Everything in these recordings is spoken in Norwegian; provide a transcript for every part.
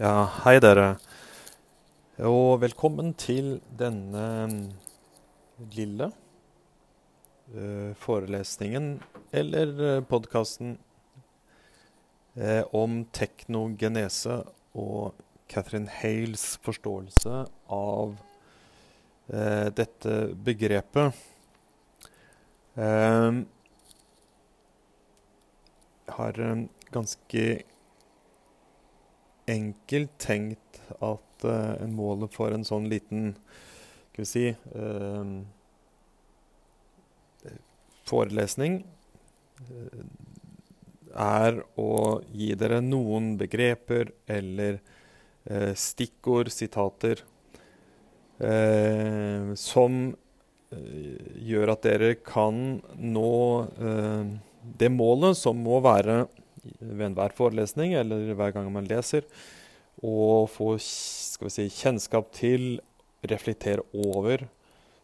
Ja, hei dere. Og velkommen til denne lille uh, forelesningen, eller uh, podkasten, uh, om teknogenese og Catherine Hales forståelse av uh, dette begrepet. Eh, jeg har eh, ganske enkelt tenkt at uh, målet for en sånn liten skal vi si uh, forelesning uh, er å gi dere noen begreper eller stikkord, sitater, som gjør at dere kan nå det målet som må være ved enhver forelesning eller hver gang man leser, og få si, kjennskap til, reflektere over,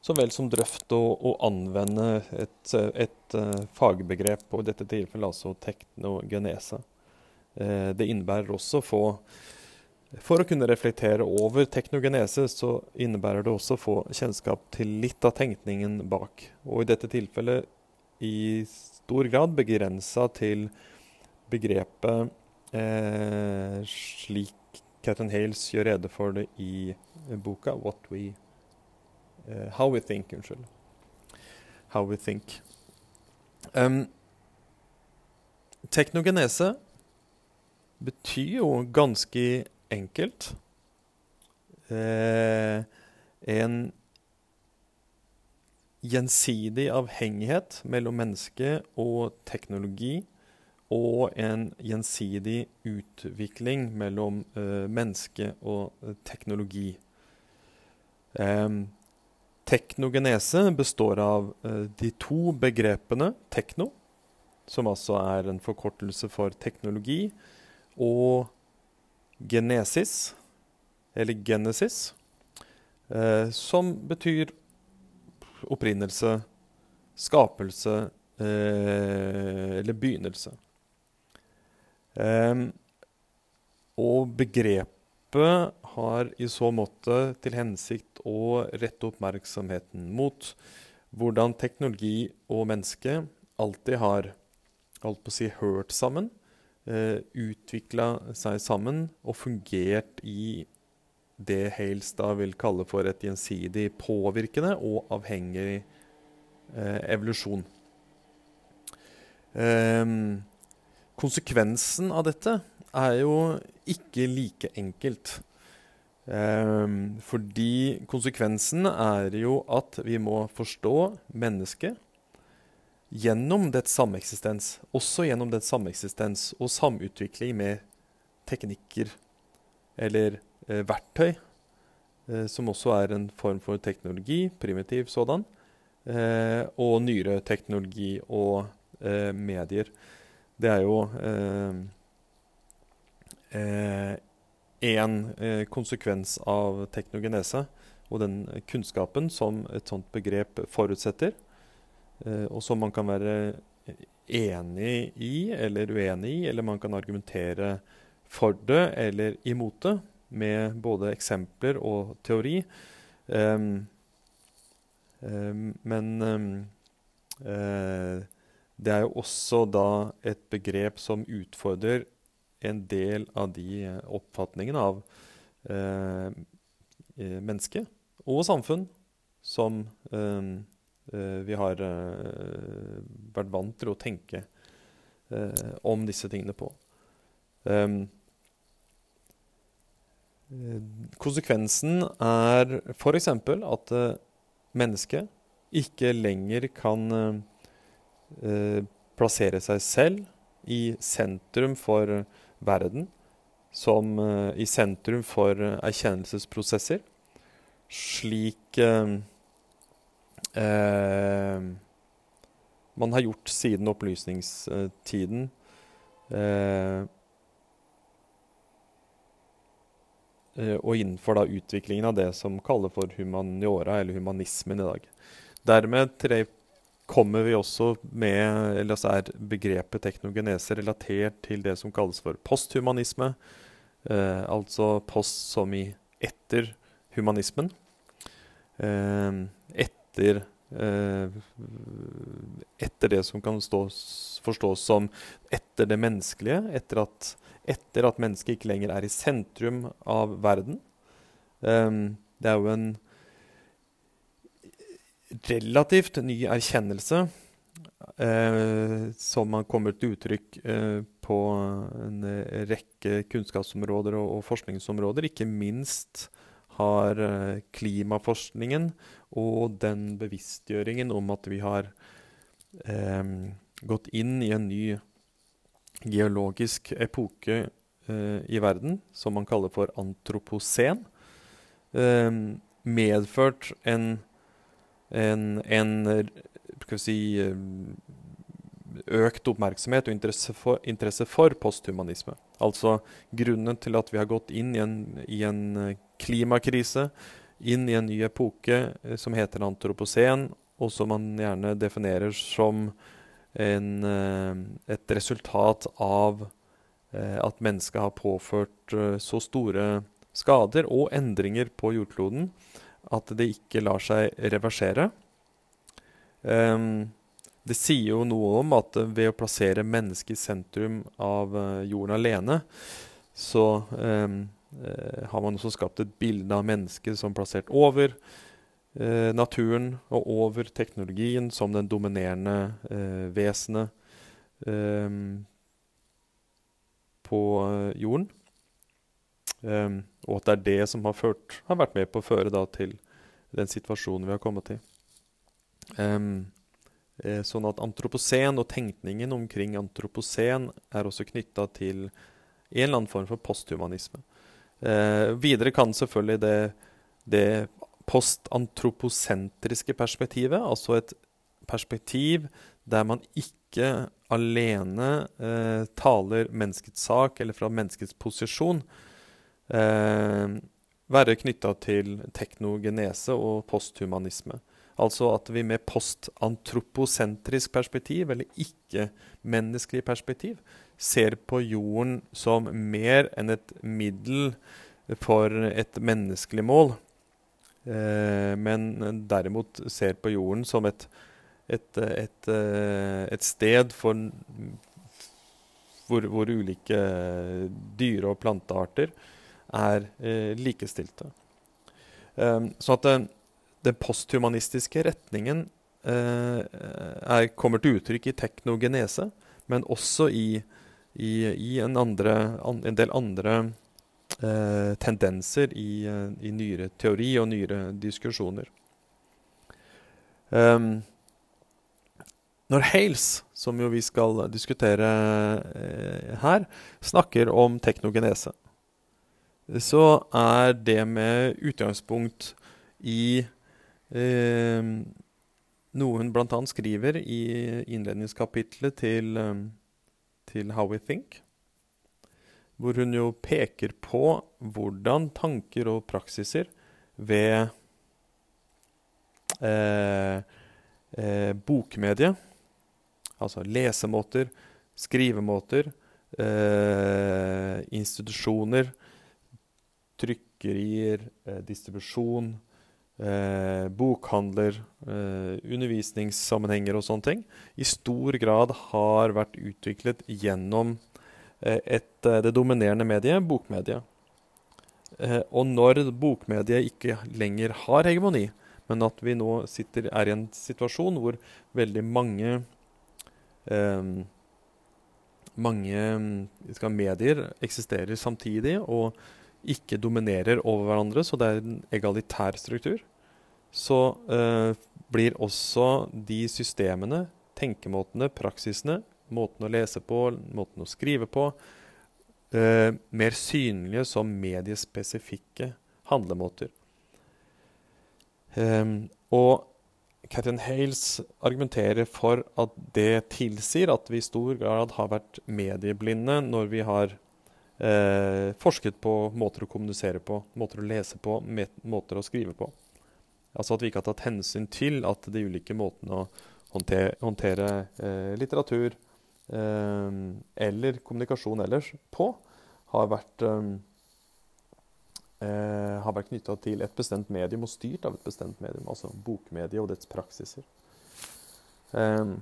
så vel som drøfte og, og anvende et, et uh, fagbegrep, og i dette tilfellet altså teknogenese. Uh, det innebærer også få For å kunne reflektere over teknogenese, så innebærer det også å få kjennskap til litt av tenkningen bak. Og i dette tilfellet i stor grad begrensa til begrepet eh, slik Catherine Hales gjør rede for det i boka we, uh, How We Think. Unnskyld. How We Think. Um, teknogenese betyr jo ganske enkelt eh, en gjensidig avhengighet mellom menneske og teknologi og en gjensidig utvikling mellom eh, menneske og uh, teknologi. Eh, teknogenese består av eh, de to begrepene tekno, som altså er en forkortelse for teknologi, og genesis, eller genesis, som betyr opprinnelse, skapelse eller begynnelse. Um, og begrepet har i så måte til hensikt å rette oppmerksomheten mot hvordan teknologi og menneske alltid har alt på å si, hørt sammen, eh, utvikla seg sammen og fungert i det Hales da vil kalle for et gjensidig påvirkende og avhengig eh, evolusjon. Um, Konsekvensen av dette er jo ikke like enkelt. Um, fordi konsekvensen er jo at vi må forstå mennesket gjennom dets sameksistens. Også gjennom dets sameksistens og samutvikling med teknikker eller eh, verktøy, eh, som også er en form for teknologi, primitiv sådan, eh, og nyere teknologi og eh, medier. Det er jo eh, eh, eh, konsekvens av teknogenese og den kunnskapen som et sånt begrep forutsetter, og som man kan være enig i eller uenig i, eller man kan argumentere for det eller imot det med både eksempler og teori. Um, um, men uh, det er jo også da et begrep som utfordrer en del av de eh, oppfatningene av eh, eh, menneske og samfunn som eh, eh vi har eh, vært vant til å tenke om disse tingene på. konsekvensen er f.eks. at mennesket ikke lenger kan plassere seg selv i sentrum for verden, som eh, i sentrum for erkjennelsesprosesser, slik eh, eh, man har gjort siden opplysningstiden. Eh, og innenfor da utviklingen av det som kalles for humaniora, eller humanismen i dag. Dermed tre kommer vi også med Eller så er begrepet teknogenese relatert til det som kalles for posthumanisme. Eh, altså post som i etter humanismen. Eh, etter eh, etter det som kan stås, forstås som etter det menneskelige. Etter at, etter at mennesket ikke lenger er i sentrum av verden. Um, det er jo en relativt ny erkjennelse eh, som har kommet til uttrykk eh, på en rekke kunnskapsområder og, og, forskningsområder. Ikke minst har eh, klimaforskningen og den bevisstgjøringen om at vi har eh, gått inn i en ny geologisk epoke eh, i verden, som man kaller for antropocen, eh, medført en en, en si, økt oppmerksomhet og interesse for, interesse for, posthumanisme. Altså grunnen til at vi har gått inn i en, i en eh, klimakrise, inn i en ny epoke eh, som heter antropocen, og som man gjerne definerer som en, eh, et resultat av at mennesket har påført så store skader og endringer på jordkloden at det ikke lar seg reversere. Um, det sier jo noe om at ved å plassere mennesket i sentrum av uh, jorden alene, så um, uh, har man også skapt et bilde av mennesket som plassert over uh, naturen og over teknologien som den dominerende vesenet um, på jorden. Um, og at det er det som har, ført, har vært med på å føre da, til den situasjonen vi har kommet til. Um, eh, sånn at antropocen og tenkningen omkring antropocen er også knytta til en eller annen form for posthumanisme. Uh, videre kan selvfølgelig det, det postantroposentriske perspektivet, altså et perspektiv der man ikke alene uh, taler menneskets sak eller fra menneskets posisjon, være knytta til teknogenese og posthumanisme. Altså at vi med postantroposentrisk perspektiv, eller ikke-menneskelig perspektiv, ser på jorden som mer enn et middel for et menneskelig mål. Eh, men derimot ser på jorden som et, et, et, eh, et sted for hvor, hvor ulike dyre- og plantearter er eh, likestilte. Um, så at den, den posthumanistiske retningen eh, er, kommer til uttrykk i teknogenese, men også i, i, i en, andre, an, en, del andre eh, tendenser i, i, nyere teori og nyere diskusjoner. Um, når Hales, som jo vi skal diskutere eh, her, snakker om teknogenese, så er det med utgangspunkt i eh, noe hun bl.a. skriver i innledningskapitlet til, eh, til, How We Think, hvor hun jo peker på hvordan tanker og praksiser ved eh, eh, bokmediet, altså lesemåter, skrivemåter, eh, institusjoner, trykkerier, eh, distribusjon, eh, bokhandler, eh, undervisningssammenhenger og sånne ting, i stor grad har vært utviklet gjennom eh, et, eh, det dominerende mediet, bokmediet. Eh, og når bokmediet ikke lenger har hegemoni, men at vi nå sitter, er i en situasjon hvor veldig mange mange skal, medier eksisterer samtidig, og ikke dominerer over hverandre, så det er en egalitær struktur, så eh, blir også de systemene, tenkemåtene, praksisene, måten å lese på, måten å skrive på, eh, mer synlige som mediespesifikke handlemåter. Um, og Catherine Hales argumenterer for at det tilsier at vi i stor grad har vært medieblinde når vi har eh, forsket på måter å kommunisere på, måter å lese på, måter å skrive på. Altså at vi ikke har tatt hensyn til at de ulike måtene å håndtere, håndtere eh, litteratur eh, eller kommunikasjon ellers på, har vært, eh, eh, vært knytta til et bestemt medium og styrt av et bestemt medium, altså bokmediet og dets praksiser. Eh,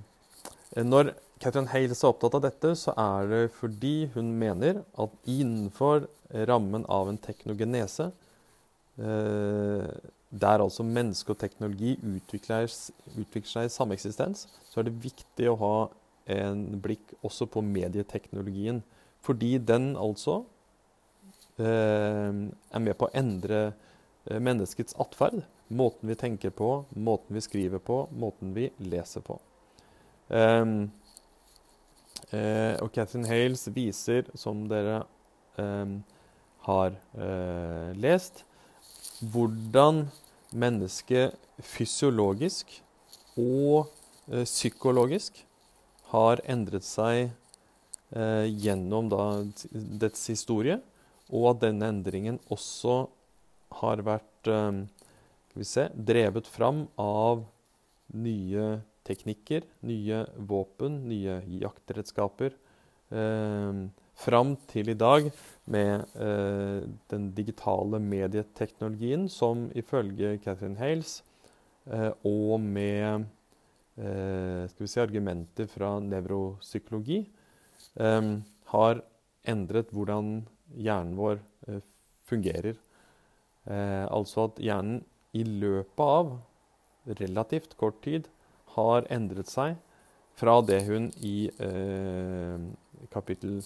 når Catherine Hales er opptatt av dette, så er det fordi hun mener at innenfor rammen av en teknogenese, eh, der altså menneske og teknologi utvikler, utvikler seg i sameksistens, så er det viktig å ha en blikk også på medieteknologien. Fordi den altså eh, er med på å endre eh, menneskets atferd. Måten vi tenker på, måten vi skriver på, måten vi leser på. Uh, og Catherine Hales viser, som dere eh, har eh, lest, hvordan mennesket fysiologisk og uh, psykologisk har endret seg gjennom da, dets historie, og at denne endringen også har vært se, drevet fram av nye teknikker, nye våpen, nye jaktredskaper. Eh, fram til i dag med eh, den digitale medieteknologien, som ifølge Catherine Hales eh, og med eh, si, argumenter fra nevropsykologi eh, har endret hvordan hjernen vår eh, fungerer. altså at hjernen i løpet av relativt kort tid har endret seg fra det hun i eh, kapittel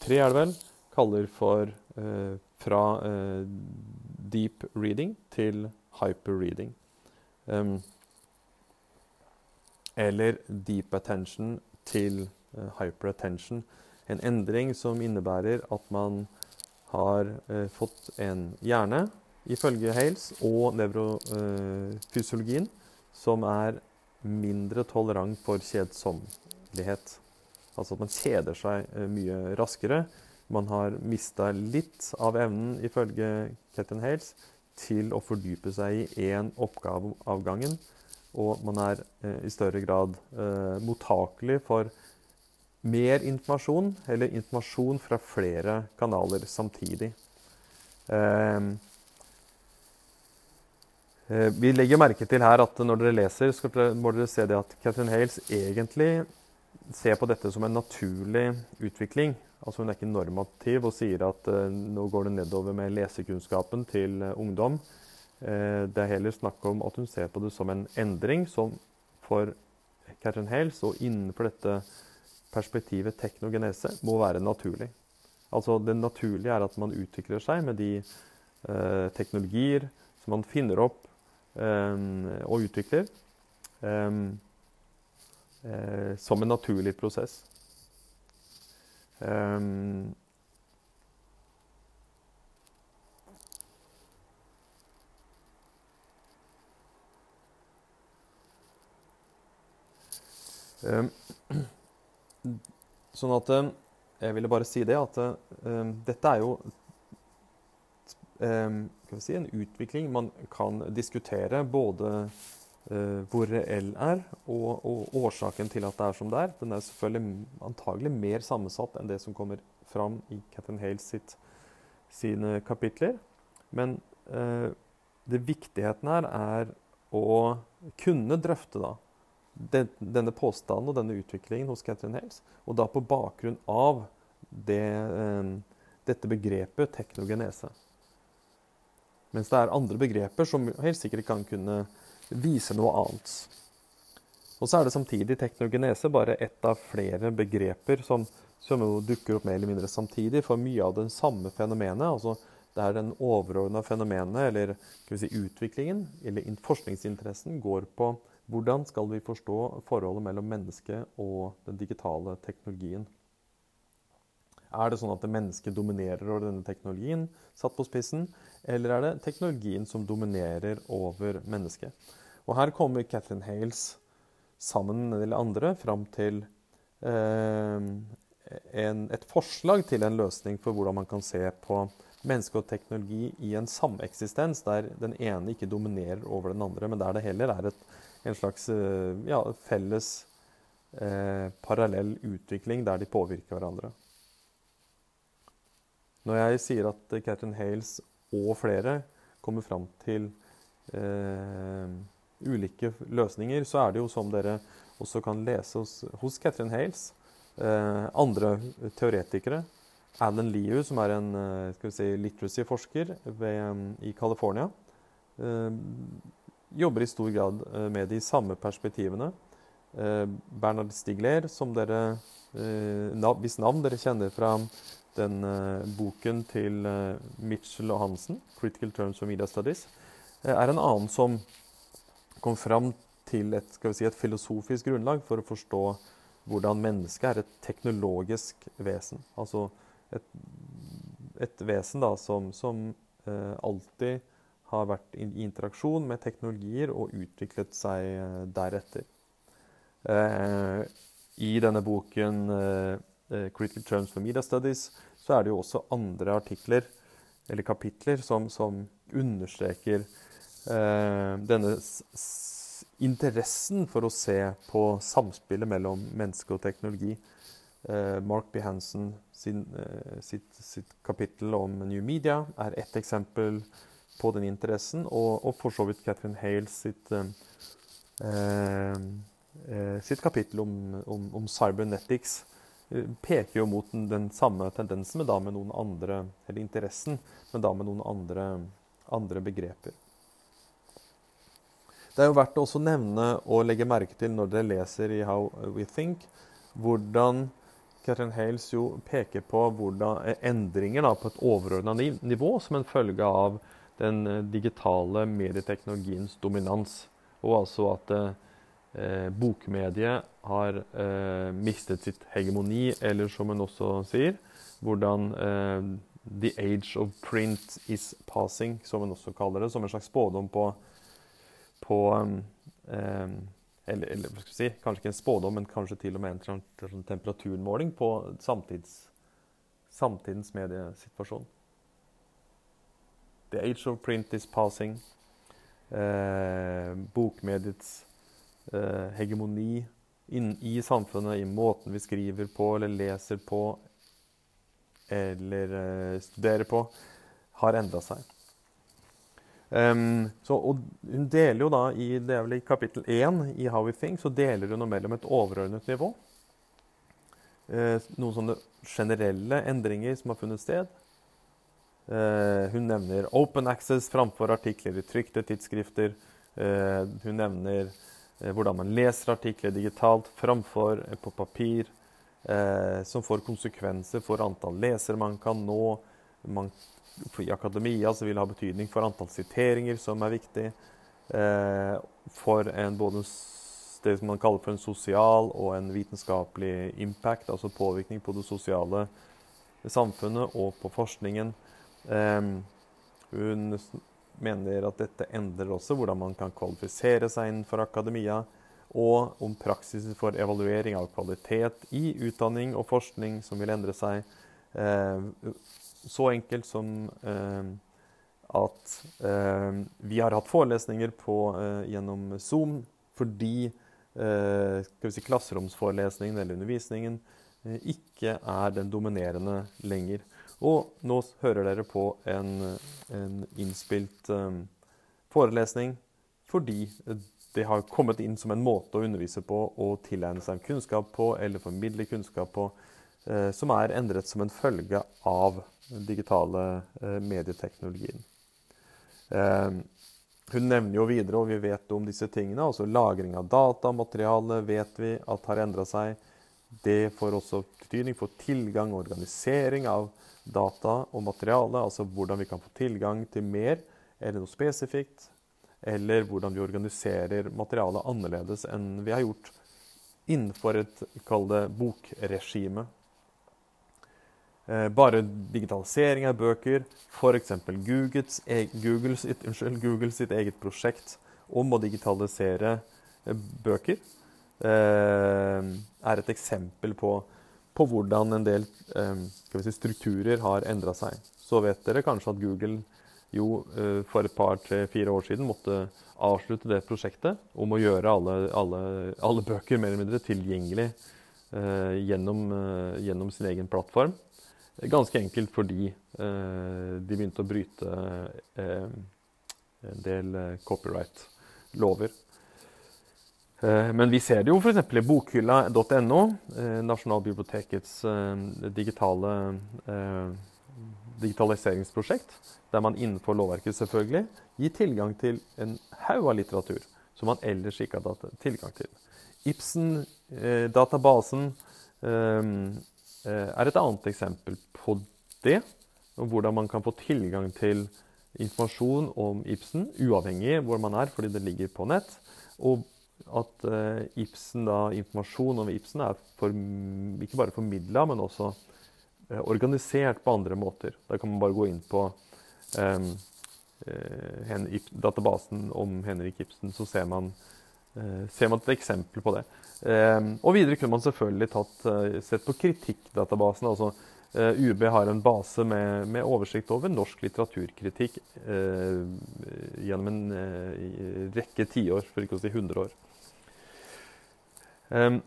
tre, er det vel, kaller for eh, fra eh, deep reading til hyper reading. Um, eller deep attention til uh, hyper attention. En endring som innebærer at man har uh, fått en hjerne, ifølge Hales, og nevrofysiologien, uh, som er mindre tolerant for kjedsommelighet. Altså at man kjeder seg eh, mye raskere. Man har mista litt av evnen, ifølge Ketten Hales, til å fordype seg i én oppgave av gangen. Og man er eh, i større grad eh, mottakelig for mer informasjon, eller informasjon fra flere kanaler samtidig. Eh, vi legger merke til her at når dere leser, dere, må dere se det at Catherine Hales egentlig ser på dette som en naturlig utvikling. Altså Hun er ikke normativ og sier at uh, nå går det nedover med lesekunnskapen til uh, ungdom. Uh, det er heller snakk om at hun ser på det som en endring som for Catherine Hales og innenfor dette perspektivet teknogenese må være naturlig. Altså Det naturlige er at man utvikler seg med de teknologier som man finner opp og utvikler ehm, eh, som en naturlig prosess. Um, sånn at Jeg ville bare si det at um, dette er jo si, en utvikling man kan diskutere både uh, hvor reell er, og, og, årsaken til at det er som det er. Den er selvfølgelig antagelig mer sammensatt enn det som kommer fram i Catherine Hales sitt, sine kapitler. Men eh, det viktigheten her er å kunne drøfte da, den, denne påstanden og denne utviklingen hos Catherine Hales, og da på bakgrunn av det, eh, dette begrepet teknogenese. Mens det er andre begreper som helt sikkert kan kunne vise noe annet. Og så er det samtidig teknogenese bare ett av flere begreper som, som dukker opp mer eller mindre samtidig for mye av det samme fenomenet. altså det er den overordna fenomenet, eller si, utviklingen, eller forskningsinteressen, går på hvordan skal vi forstå forholdet mellom mennesket og den digitale teknologien. Er det sånn at det mennesket dominerer over denne teknologien, satt på spissen, eller er det teknologien som dominerer over mennesket? Og her kommer Catherine Hales sammen med del andre fram til eh, en, et forslag til en løsning for hvordan man kan se på menneske og teknologi i en sameksistens, der den ene ikke dominerer over den andre, men der det heller er et, en slags eh, ja, felles eh, parallell utvikling der de påvirker hverandre. Når jeg sier at Catherine Hales og flere kommer fram til eh, ulike løsninger, så er det jo som dere også kan lese hos, hos Catherine Hales, eh, andre teoretikere. Alan Liu, som er en eh, si, literacy-forsker i California, eh, jobber i stor grad eh, med de samme perspektivene. Eh, Bernard Stigler, som dere, hvis navn dere kjenner fra den boken til Mitchell og Hansen, 'Critical Terms for Media Studies', er en annen som kom fram til et, si, et, filosofisk grunnlag for å forstå hvordan mennesket er et teknologisk vesen. Altså et, et vesen da, som, som eh, alltid har vært i interaksjon med teknologier og utviklet seg eh, deretter. Eh, I denne boken eh, eh, 'Critical Terms for Media Studies' så er det jo også andre artikler eller kapitler som, som understreker eh, denne interessen for å se på samspillet mellom menneske og teknologi. Eh, Mark B. Hansen sin, eh, sitt, sitt, kapittel om New Media er ett eksempel på den interessen, og, og for så vidt Catherine Hales sitt, eh, eh sitt kapittel om, om, om cybernetics peker jo mot den, den, samme tendensen, men da med noen andre, eller interessen, men da med noen andre, andre begreper. Det er jo verdt å også nevne og legge merke til når dere leser i How We Think, hvordan Catherine Hales jo peker på hvordan eh, endringer da, på et overordna nivå som en følge av den eh, digitale medieteknologiens dominans. Og altså at eh, bokmediet har eh, mistet sitt hegemoni, eller som hun også sier, hvordan eh, the age of print is passing, som hun også kaller det, som en slags spådom på på um, eller, eller, hva skal vi si, Kanskje ikke en spådom, men kanskje til og med en, en sånn, sånn temperaturmåling på samtids, samtidens mediesituasjon. The age of print is passing. Eh, bokmediets eh, hegemoni inn, i samfunnet, i måten vi skriver på eller leser på eller eh, studerer på, har endra seg. Um, så, hun deler jo da i, i kapittel 1 i How We Think så deler hun mellom et overordnet nivå. Uh, noen sånne generelle endringer som har funnet sted. Uh, hun nevner open access framfor artikler i trykte tidsskrifter. Uh, hun nevner hvordan man leser artikler digitalt framfor på papir. som får konsekvenser for antall lesere man kan nå. Man i akademia så vil det ha betydning for antall siteringer, som er viktig. Eh, for en, både det som man kaller for en sosial og en vitenskapelig impact, altså påvirkning på det sosiale samfunnet og på forskningen. Eh, hun mener at dette endrer også hvordan man kan kvalifisere seg innenfor akademia, og om praksisen for evaluering av kvalitet i utdanning og forskning som vil endre seg. Eh, så enkelt som eh, at eh, vi har hatt forelesninger på, gjennom Zoom fordi si, klasseromsforelesningen eller undervisningen ikke er den dominerende lenger. Og nå hører dere på en, en innspilt um, forelesning fordi det har kommet inn som en måte å undervise på og tilegne seg kunnskap på eller formidle kunnskap på Eh, som er endret som en følge av den digitale eh, medieteknologien. Eh, hun nevner jo videre, og vi vet om disse tingene, altså lagring av datamateriale vet vi at har endra seg. Det får også betydning for tilgang og organisering av data og materiale. Altså hvordan vi kan få tilgang til mer eller noe spesifikt. Eller hvordan vi organiserer materialet annerledes enn vi har gjort innenfor et kall det bokregime. Eh, bare digitalisering av bøker, f.eks. Googles, Google, sitt, unnskyld, Google sitt eget prosjekt om å digitalisere eh, bøker, er et eksempel på, på hvordan en del si, strukturer har endra seg. Så vet dere kanskje at Google jo for et par, tre, fire år siden måtte avslutte det prosjektet om å gjøre alle, alle, alle bøker mer eller mindre tilgjengelig gjennom, gjennom sin egen plattform. Ganske enkelt fordi de begynte å bryte en del copyright-lover. Men vi ser det jo f.eks. i bokhylla.no, Nasjonalbibliotekets digitale digitaliseringsprosjekt, der man innenfor lovverket selvfølgelig gir tilgang til en haug av litteratur som man ellers ikke hatt tilgang til. Ibsen-databasen eh, eh, er et annet eksempel på det. Og hvordan man kan få tilgang til informasjon om Ibsen, uavhengig hvor man er, fordi det ligger på nett. Og at eh, Ibsen da, informasjon om Ibsen er for, ikke bare formidla, men også organisert på andre måter. Da kan man bare gå inn på um, databasen om Henrik Ibsen, så ser man Eh, ser man et eksempel på det. Um, og videre kunne man selvfølgelig tatt, eh, sett på kritikkdatabasen. altså UB har en base med, med oversikt over norsk litteraturkritikk uh, gjennom en uh, rekke tiår, for ikke å si 100 år. Um,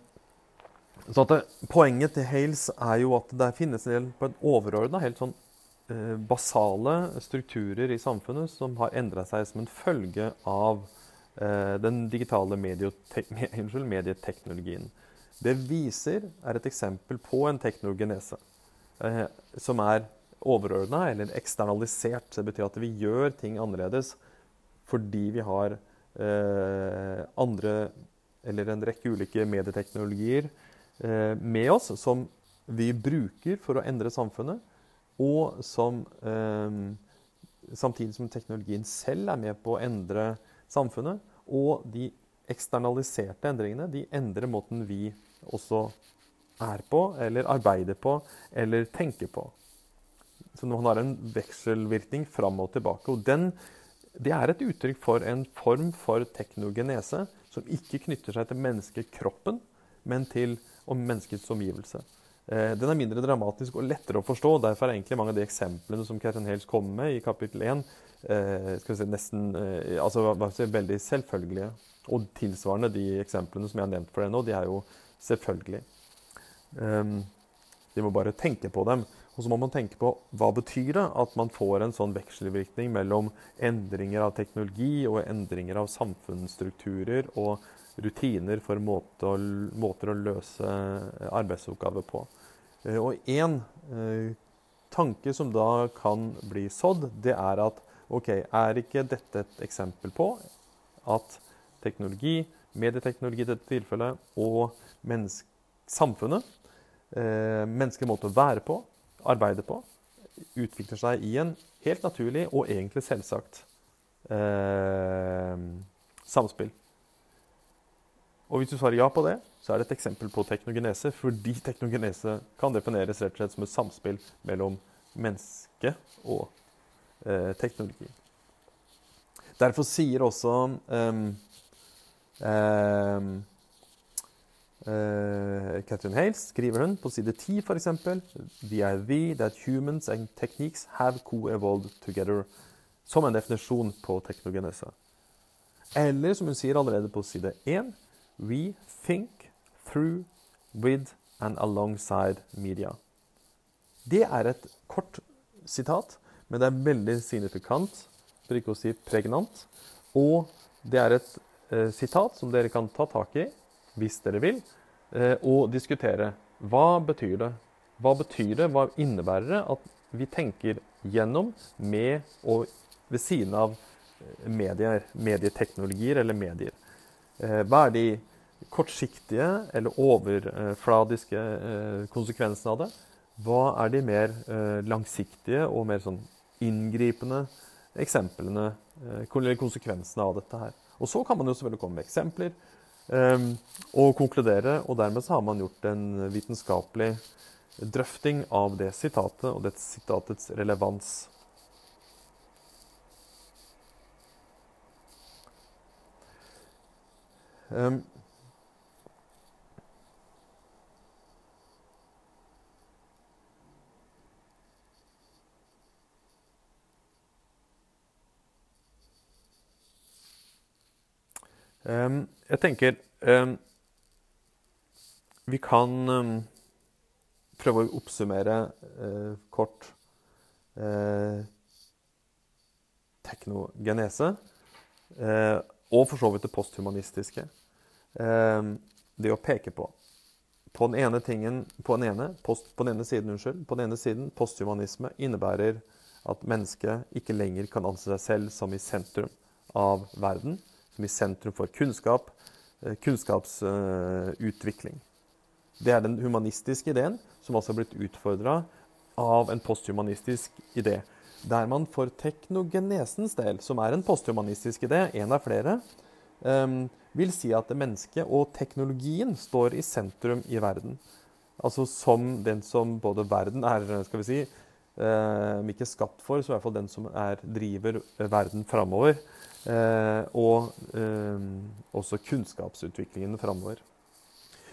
så det, Poenget til Hales er jo at det finnes en del på en overordna, helt sånn eh, basale strukturer i samfunnet som har endra seg som en følge av Eh, den digitale medieteknologien. Det viser, er et eksempel på en teknogenese eh, som er overordna eller eksternalisert. Det betyr at vi gjør ting annerledes fordi vi har eh, andre eller en rekke ulike medieteknologier eh, med oss som vi bruker for å endre samfunnet, og som eh, samtidig som teknologien selv er med på å endre samfunnet. Og de eksternaliserte endringene de endrer måten vi også er på, eller arbeider på, eller tenker på. Så man har en vekselvirkning fram og tilbake. Og den, det er et uttrykk for en form for teknogenese som ikke knytter seg til menneskekroppen, men til menneskets omgivelse. Eh, den er mindre dramatisk og lettere å forstå. Derfor er egentlig mange av de eksemplene som Catherine Hales kommer med i kapittel 1, eh, si, nesten eh, altså, veldig selvfølgelige. Og tilsvarende de eksemplene som jeg har nevnt for deg nå, de er jo selvfølgelige. Um, de må bare tenke på dem. Og så må man tenke på hva betyr det at man får en sånn vekselvirkning mellom endringer av teknologi og endringer av samfunnsstrukturer og rutiner for måter å, måter å løse arbeidsoppgaver på. Eh, og én eh, tanke som da kan bli sådd, det er at ok, er ikke dette et eksempel på at teknologi, medieteknologi i dette tilfellet, og samfunnet, eh, menneskelig måte å være på, arbeide på, utvikler seg i en helt naturlig og egentlig selvsagt eh, samspill. Og hvis du svarer ja på det, så er det et eksempel på teknogenese, fordi teknogenese kan defineres rett og slett som et samspill mellom menneske og eh, teknologi. Derfor sier også eh, um, uh, Catherine Hales skriver hun på side 10 f.eks.: The idea that humans and techniques have co-evolved together. Som en definisjon på teknogenese. Eller som hun sier allerede på side 1 We think through, with and alongside media. Det er et kort sitat, men det er veldig signifikant, for ikke å si pregnant. Og det er et uh, sitat som dere kan ta tak i hvis dere vil, eh, og diskutere. Hva betyr det? Hva betyr det? Hva innebærer det at vi tenker gjennom, med og ved siden av eh, medier, medieteknologier eller medier? Eh, hva er de kortsiktige eller overfladiske eh, konsekvensene av det? Hva er de mer eh, langsiktige og mer sånn inngripende eksemplene konsekvensene av dette her? Og så kan man jo selvfølgelig komme med eksempler og konkludere, og dermed har man gjort en vitenskapelig drøfting av det sitatet og det sitatets relevans. Um, Um, jeg tenker um, Vi kan um, prøve å oppsummere uh, kort eh, teknogenese, eh, og for så vidt det posthumanistiske. Det å peke på på den ene tingen, på den ene, post, på den ene siden, unnskyld, på den ene siden posthumanisme innebærer at mennesket ikke lenger kan anse seg selv som i sentrum av verden, som i sentrum for kunnskap, eh, kunnskapsutvikling. Det er den humanistiske ideen, som også har blitt utfordra av en posthumanistisk idé. Der man for teknogenesens del, som er en posthumanistisk idé, en av flere, um, vil si at mennesket og teknologien står i sentrum i verden. Altså som den som både verden er skal vi si, om ikke skapt for, så i hvert fall den som er, driver verden framover. Uh, og um, også kunnskapsutviklingen framover.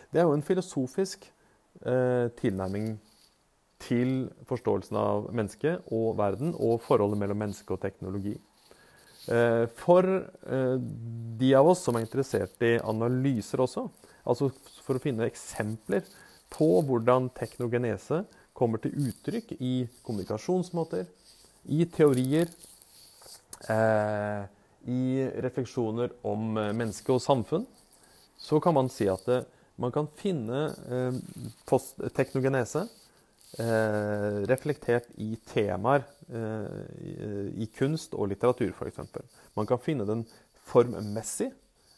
Det er jo en filosofisk uh, tilnærming til forståelsen av mennesket og verden, og forholdet mellom menneske og teknologi. Eh, for eh, de av oss som er interessert i analyser også, altså for å finne eksempler på hvordan teknogenese kommer til uttrykk i kommunikasjonsmåter, i teorier, eh, i refleksjoner om menneske og samfunn, så kan man si at man kan finne teknogenese eh, reflektert i temaer eh, i, kunst og litteratur, f.eks. Man kan finne den formmessig,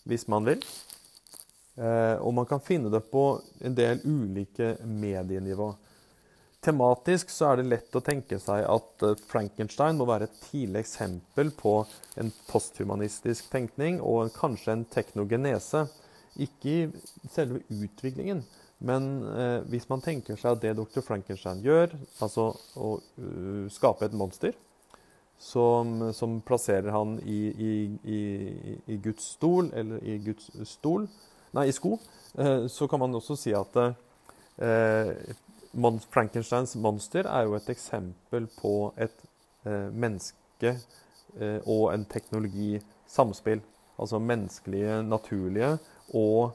hvis man vil. Eh, og man kan finne det på en del ulike medienivå. Tematisk så er det lett å tenke seg at eh, Frankenstein må være et tidlig eksempel på en posthumanistisk tenkning og kanskje en teknogenese. Ikke i selve utviklingen, men eh, hvis man tenker seg at det dr. Frankenstein gjør, altså å uh, skape et monster som, som plasserer han i, i, i, i, Guds stol, eller i Guds stol Nei, i sko, eh, så kan man også si at eh, Frankensteins monster er jo et eksempel på et eh, menneske eh, og en teknologi samspill. Altså menneskelige, naturlige og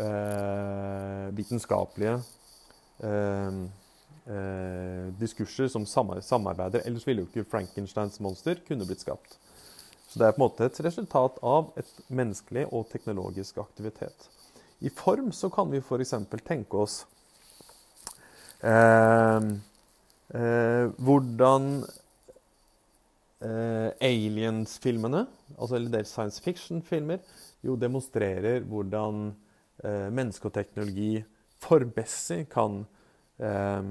eh, vitenskapelige eh, eh, diskurser som samarbeider. Ellers ville jo ikke Frankensteins monster kunne blitt skapt. Så det er på en måte et resultat av et menneskelig og teknologisk aktivitet. I form så kan vi f.eks. tenke oss hvordan eh, Aliens-filmene, altså eller dels science fiction-filmer, jo demonstrerer hvordan eh, menneske og teknologi for Bessie kan, eh,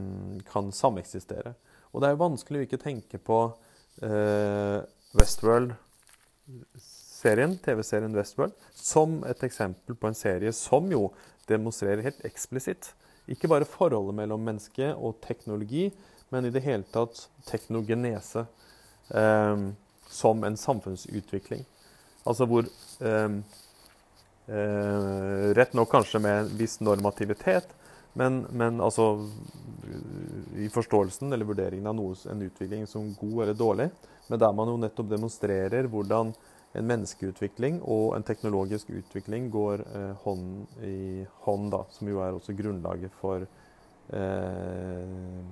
kan sameksistere. Og det er jo vanskelig å ikke tenke på eh, Westworld-serien, TV-serien Westworld, som et eksempel på en serie som jo demonstrerer helt eksplisitt ikke bare forholdet mellom menneske og teknologi, men i det hele tatt teknogenese eh, som en samfunnsutvikling. Altså hvor eh, Eh, rett nok kanskje med en viss normativitet, men, men, altså i forståelsen eller vurderingen av noe, en utvikling som god eller dårlig. Men der man jo nettopp demonstrerer hvordan en menneskeutvikling og en teknologisk utvikling går eh, hånd i hånd, da, som jo er også grunnlaget for eh,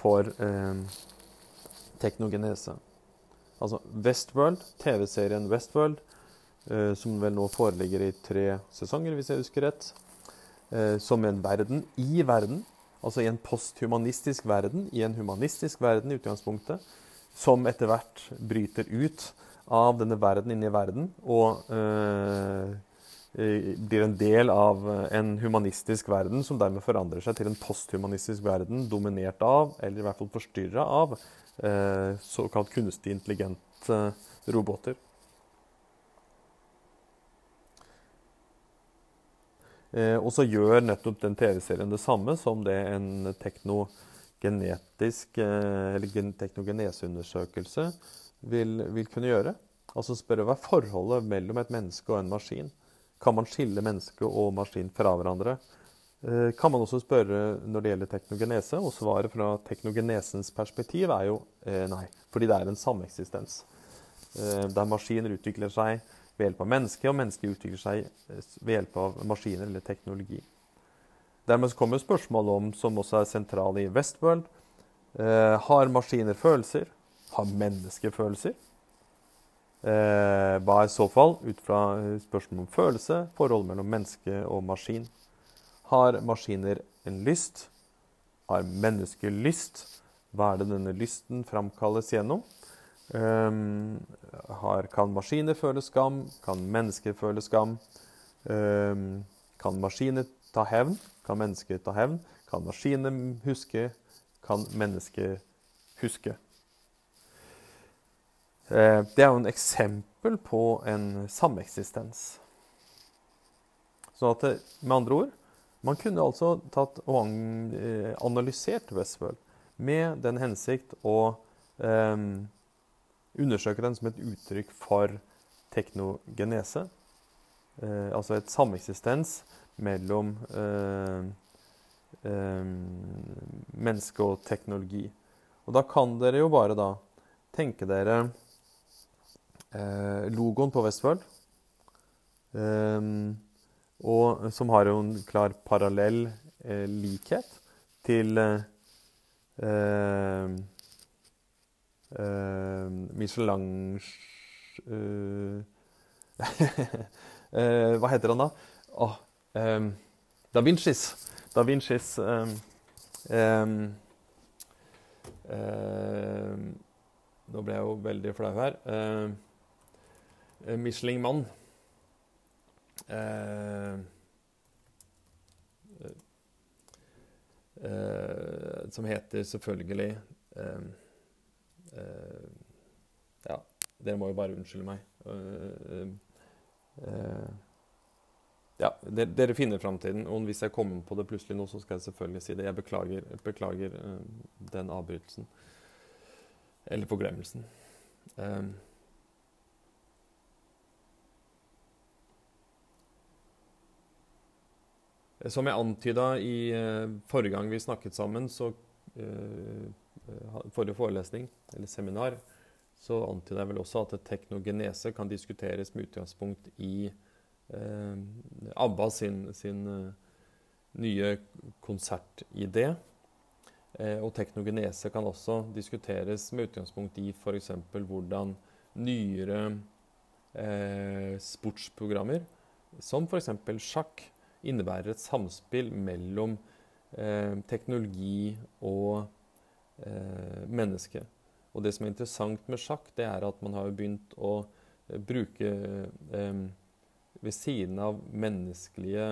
for eh, teknogenese. Altså Westworld, TV-serien Westworld, Eh, som vel nå foreligger i tre sesonger, hvis jeg husker rett. Eh, som en verden i verden. Altså i en posthumanistisk verden, i en humanistisk verden i utgangspunktet. Som etter hvert bryter ut av denne verden inni verden og øh, blir en del av en humanistisk verden som dermed forandrer seg til en posthumanistisk verden dominert av, eller i hvert fall forstyrra av, øh, såkalt kunstig intelligente roboter. Eh, og så gjør nettopp den TV-serien det samme som det en teknogenetisk eh, eller teknogeneseundersøkelse vil, vil kunne gjøre. Altså spørre hva er forholdet mellom et menneske og en maskin. Kan man skille menneske og maskin fra hverandre? Eh, kan man også spørre når det gjelder teknogenese, og svaret fra teknogenesens perspektiv er jo eh, nei. Fordi det er en sameksistens. Der maskiner utvikler seg ved hjelp av mennesker, og mennesker utvikler seg ved hjelp av maskiner eller teknologi. Dermed kommer spørsmålet om, som også er sentrale i Westworld, Eh, har maskiner følelser? Har mennesker følelser? Eh, hva er i så fall, ut fra spørsmålet om følelse, forholdet mellom menneske og maskin? Har maskiner en lyst? Har mennesker lyst? Hva er det denne lysten framkalles gjennom? Um, har, kan maskiner føle skam? Kan mennesker føle skam? Um, kan maskiner ta hevn? Kan mennesker ta hevn? Kan maskiner huske? Kan mennesker huske? Uh, det er jo en eksempel på en sameksistens. Sånn at det, med andre ord Man kunne altså tatt og eh, analysert Westworld med den hensikt å eh, undersøke den som et uttrykk for teknogenese. Eh, altså et sameksistens mellom eh, eh, menneske og teknologi. Og da kan dere jo bare da tenke dere eh, logoen på Vestfold, Eh, og som har jo en klar parallell eh, likhet til uh, Michelin uh, uh, Hva heter han da? Oh, um, da Vincis. Da Vincis um, um, Nå ble jeg jo veldig flau her. Michelin-mann. som heter selvfølgelig Eh, ja, dere må jo bare unnskylde meg. Uh, eh, ja, dere, dere finner framtiden. Og hvis jeg kommer på det plutselig nå, så skal jeg selvfølgelig si det. Jeg beklager, beklager den avbrytelsen. Eller forglemmelsen. Um, Som jeg antyda i uh, forrige gang vi snakket sammen, så uh, forrige forelesning, eller seminar, så antyda jeg vel også at teknogenese kan diskuteres med utgangspunkt i ABBA sin, sin uh, nye konsertidé. Eh, og teknogenese kan også diskuteres med utgangspunkt i f.eks. hvordan nyere eh, sportsprogrammer, som f.eks. sjakk, innebærer et samspill mellom eh, teknologi og eh, menneske. Og det som er interessant med sjakk, det er at man har begynt å eh, bruke eh, ved siden av menneskelige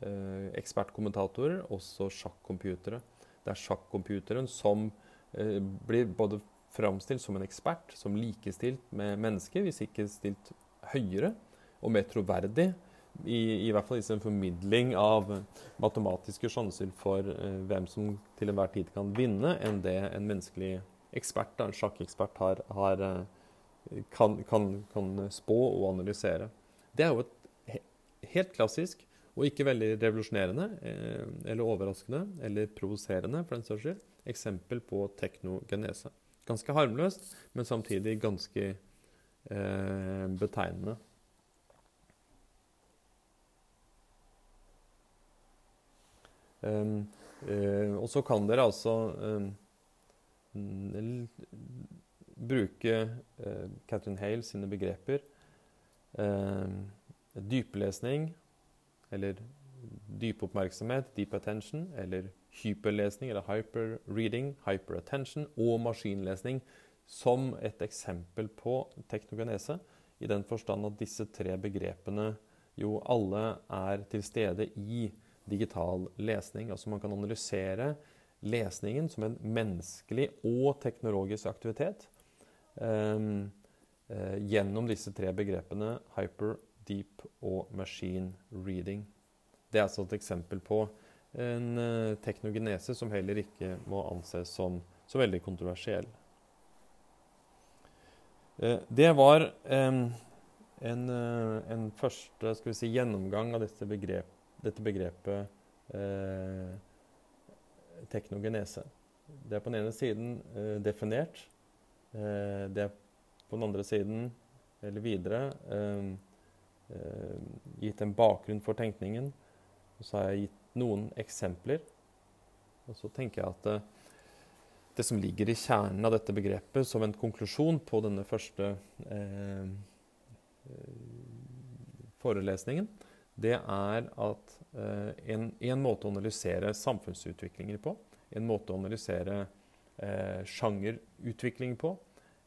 eh, ekspertkommentatorer også sjakkcomputere. Det er sjakkcomputeren som eh, blir både framstilt som en ekspert, som likestilt med mennesker, hvis ikke stilt høyere og mer troverdig i, i hvert fall i sin formidling av matematiske sjanser for eh, hvem som til enhver tid kan vinne, enn det en menneskelig ekspert, en sjakkekspert, har, har, eh, kan, kan, kan, spå og analysere. Det er jo et helt klassisk og ikke veldig revolusjonerende eh, eller overraskende eller provoserende for den saks skyld, eksempel på teknogenese. Ganske harmløst, men samtidig ganske eh, betegnende. Um, uh, og så kan dere altså um, bruke uh, Catherine Hale sine begreper. Um, dyplesning, eller dypoppmerksomhet, deep attention, eller hyperlesning, eller hyperreading, hyperattention, og maskinlesning som et eksempel på teknogenese, i den forstand at disse tre begrepene jo alle er til stede i digital lesning. Altså man kan analysere lesningen som en menneskelig og teknologisk aktivitet um, gjennom disse tre begrepene hyper, deep og machine reading. Det er altså et eksempel på en uh, teknogenese som heller ikke må anses som så veldig kontroversiell. Uh, det var en, en, første si, gjennomgang av dette begrepet dette begrepet eh, teknogenese. Det er på den ene siden eh, definert. Eh, det er på den andre siden, eller videre, eh, eh, gitt en bakgrunn for tenkningen. Og så har jeg gitt noen eksempler. Og så tenker jeg at det som ligger i kjernen av dette begrepet som en konklusjon på denne første eh, forelesningen, det er at eh, en, en, måte å analysere samfunnsutviklinger på, en måte å analysere eh, sjangerutvikling på,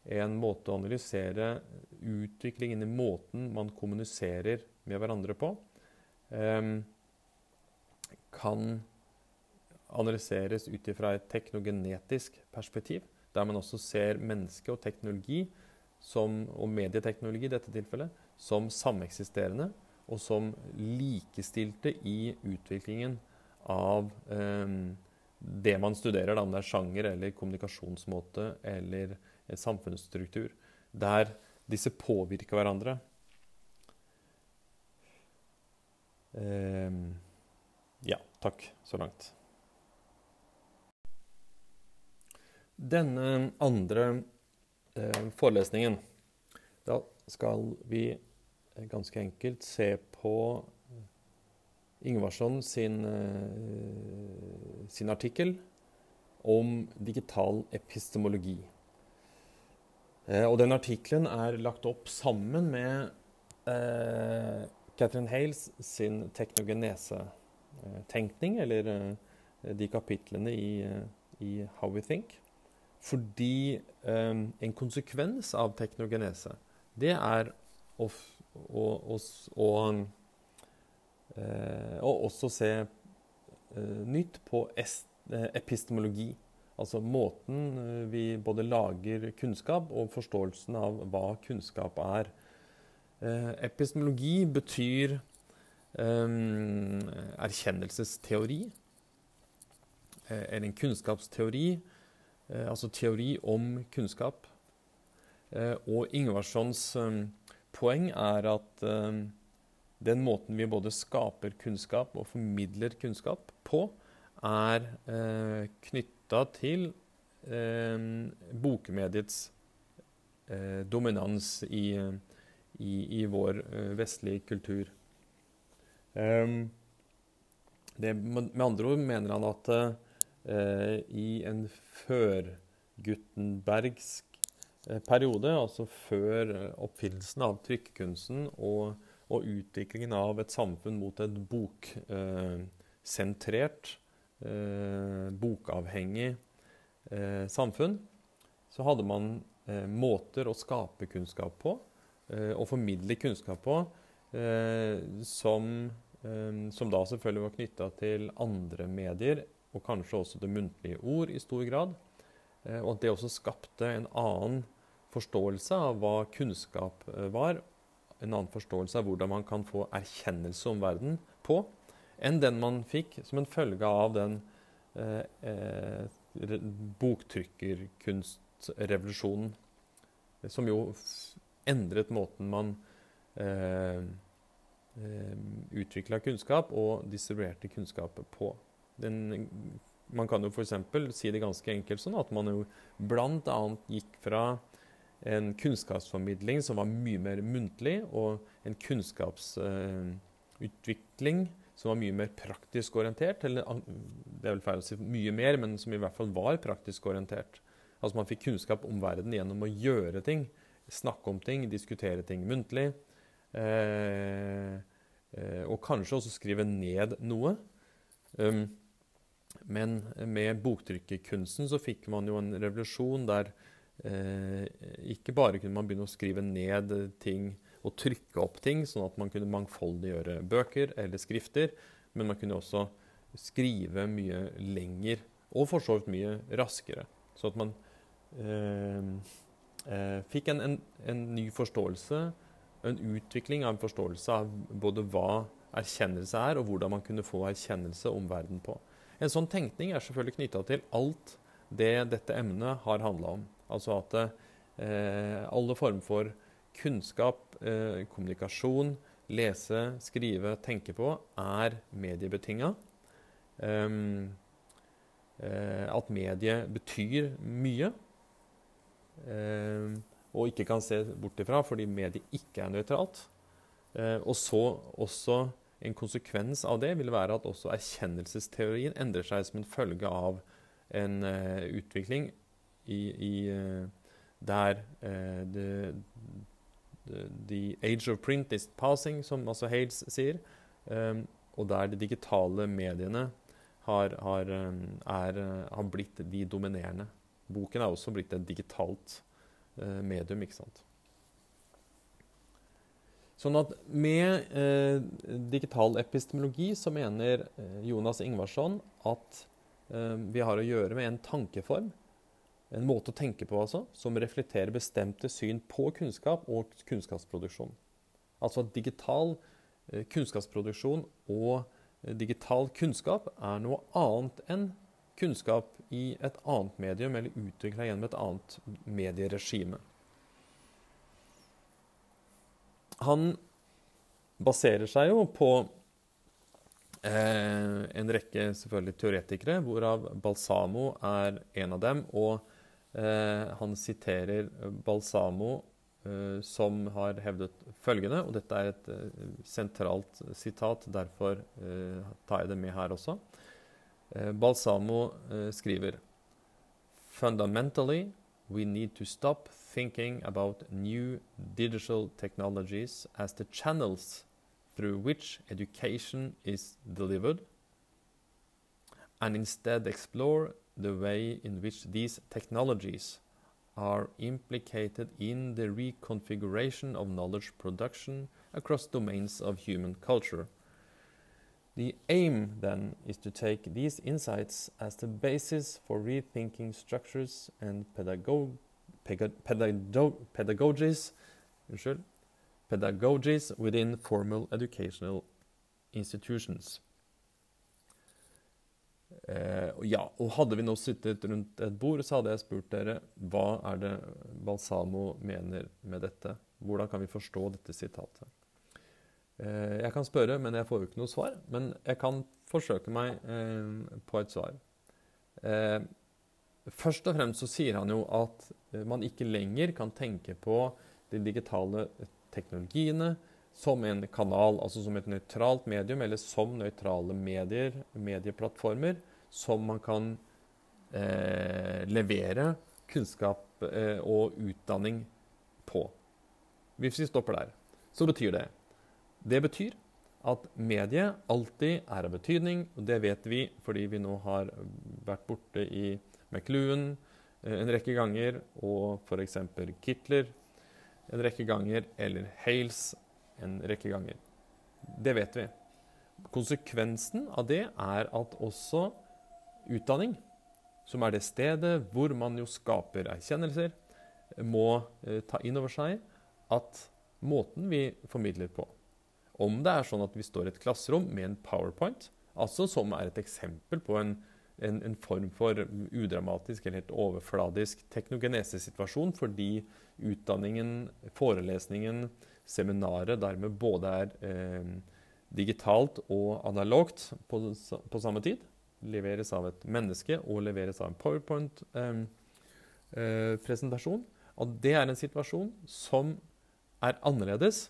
en måte å analysere utviklingen i måten man kommuniserer med hverandre på, eh, kan analyseres ut ifra et teknogenetisk perspektiv, der man også ser menneske og teknologi, som, og medieteknologi i dette tilfellet, som sameksisterende og som likestilte i utviklingen av eh, det man studerer, om det er sjanger eller kommunikasjonsmåte eller samfunnsstruktur, der disse påvirker hverandre. Eh, ja, takk så langt. Denne andre eh, forelesningen, da skal vi ganske enkelt se på Ingvarsson sin, eh, sin artikkel om digital epistemologi. Eh, og den artikkelen er lagt opp sammen med eh, Catherine Hales sin teknogenese-tenkning, eller eh, de kapitlene i, eh, i, How We Think. Fordi eh, en konsekvens av teknogenese, det er å og, og, eh, også se nytt på epistemologi. Altså måten vi både lager kunnskap og forståelsen av hva kunnskap er. Epistemologi betyr um, erkjennelsesteori. Eller en kunnskapsteori. Altså teori om kunnskap. Og Ingvarssons poeng er at den måten vi både skaper kunnskap og formidler kunnskap på, er eh, eh, knytta til eh, bokmediets eh, dominans i, i, i vår vestlige kultur. Um, det, med andre ord mener han at i en før-Gutenbergsk Eh, periode, altså før eh, oppfinnelsen av trykkekunsten og, og, utviklingen av et samfunn mot et boksentrert, eh, bokavhengig eh, samfunn, så hadde man eh, måter å skape kunnskap på eh, og formidle kunnskap på som, som, da selvfølgelig var knytta til andre medier, og kanskje også det muntlige ord i stor grad. og at det også skapte en annen forståelse av hva kunnskap eh, var, en annen forståelse av hvordan man kan få erkjennelse om verden på, enn den man fikk som en følge av den eh, eh, boktrykkerkunstrevolusjonen, som jo endret måten man eh, eh utvikla kunnskap og distribuerte kunnskap på. Den, man kan jo f.eks. si det ganske enkelt sånn at man jo bl.a. gikk fra en kunnskapsformidling som var mye mer muntlig, og en kunnskapsutvikling uh, som var mye mer praktisk orientert. Eller det er vel feil å si mye mer, men som i hvert fall var praktisk orientert. Altså Man fikk kunnskap om verden gjennom å gjøre ting, snakke om ting, diskutere ting muntlig. Eh, eh, og kanskje også skrive ned noe. Um, men med boktrykkerkunsten så fikk man jo en revolusjon der Eh, ikke bare kunne man begynne å skrive ned ting og trykke opp ting, sånn at man kunne mangfoldiggjøre bøker eller skrifter, men man kunne også skrive mye lenger, og for så vidt mye raskere. Så at man eh, eh, fikk en, en, en, ny forståelse, en utvikling av en forståelse av både hva erkjennelse er, og hvordan man kunne få erkjennelse om verden på. En sånn tenkning er selvfølgelig knytta til alt det dette emnet har handla om. Altså at eh, alle former for kunnskap, eh, kommunikasjon, lese, skrive, tenke på, er mediebetinga. Um, eh, at medie betyr mye. Um, og ikke kan se bort ifra fordi medie ikke er nøytralt. Uh, og så også en konsekvens av det vil være at også erkjennelsesteorien endrer seg som en følge av en utvikling i, i der uh, the, age of print is passing, som altså Hales sier, um, og der de digitale mediene har, har, um, er, har, blitt de dominerende. Boken er også blitt et digitalt medium, ikke sant. Sånn at med uh, digital epistemologi så mener eh, Jonas Ingvarsson at uh, vi har å gjøre med en tankeform, en måte å tenke på altså, som reflekterer bestemte syn på kunnskap og kunnskapsproduksjon. Altså at digital eh, kunnskapsproduksjon og eh, digital kunnskap er noe annet enn kunnskap i et annet medium eller utvikla gjennom et annet medieregime. han baserer seg jo på eh, en rekke selvfølgelig teoretikere, hvorav Balsamo er en av dem. Og han siterer Balsamo, eh, som har hevdet følgende, og dette er et eh, sentralt sitat, derfor eh, tar jeg det med her også. Eh, Balsamo skriver Fundamentally, we need to stop thinking about new digital technologies as the channels through which education is delivered, and instead explore the way in which these technologies are implicated in the reconfiguration of knowledge production across domains of human culture. The aim, then, is to take these insights as the basis for rethinking structures and pedagogy pedagogies, pedagogies within formal educational institutions. Eh, ja, og Hadde vi nå sittet rundt et bord, så hadde jeg spurt dere hva er det Balsamo mener med dette? Hvordan kan vi forstå dette sitatet? Eh, jeg kan spørre, men jeg får jo ikke noe svar. Men jeg kan forsøke meg eh, på et svar. Eh, Først og fremst så sier han jo at eh, man ikke lenger kan tenke på de digitale teknologiene som en kanal, altså som et nøytralt medium, eller som nøytrale medier, medieplattformer, som man kan eh, levere kunnskap eh, og utdanning på. Hvis vi stopper der, så betyr det Det betyr at mediet alltid er av betydning, og det vet vi fordi vi nå har vært borte i McLuhan eh, en rekke ganger, og f.eks. Kitler en rekke ganger, eller Hales en rekke ganger. Det vet vi. Konsekvensen av det er at også utdanning, som er det stedet hvor man jo skaper erkjennelser, må eh, ta inn over seg at måten vi formidler på Om det er sånn at vi står i et klasserom med en powerpoint, altså som er et eksempel på en en, en, form for udramatisk eller helt overfladisk teknogenesesituasjon, fordi utdanningen, forelesningen, seminaret dermed både er eh, digitalt og analogt på, på, samme tid. Leveres av et menneske og leveres av en powerpoint-presentasjon. At det er en situasjon som er annerledes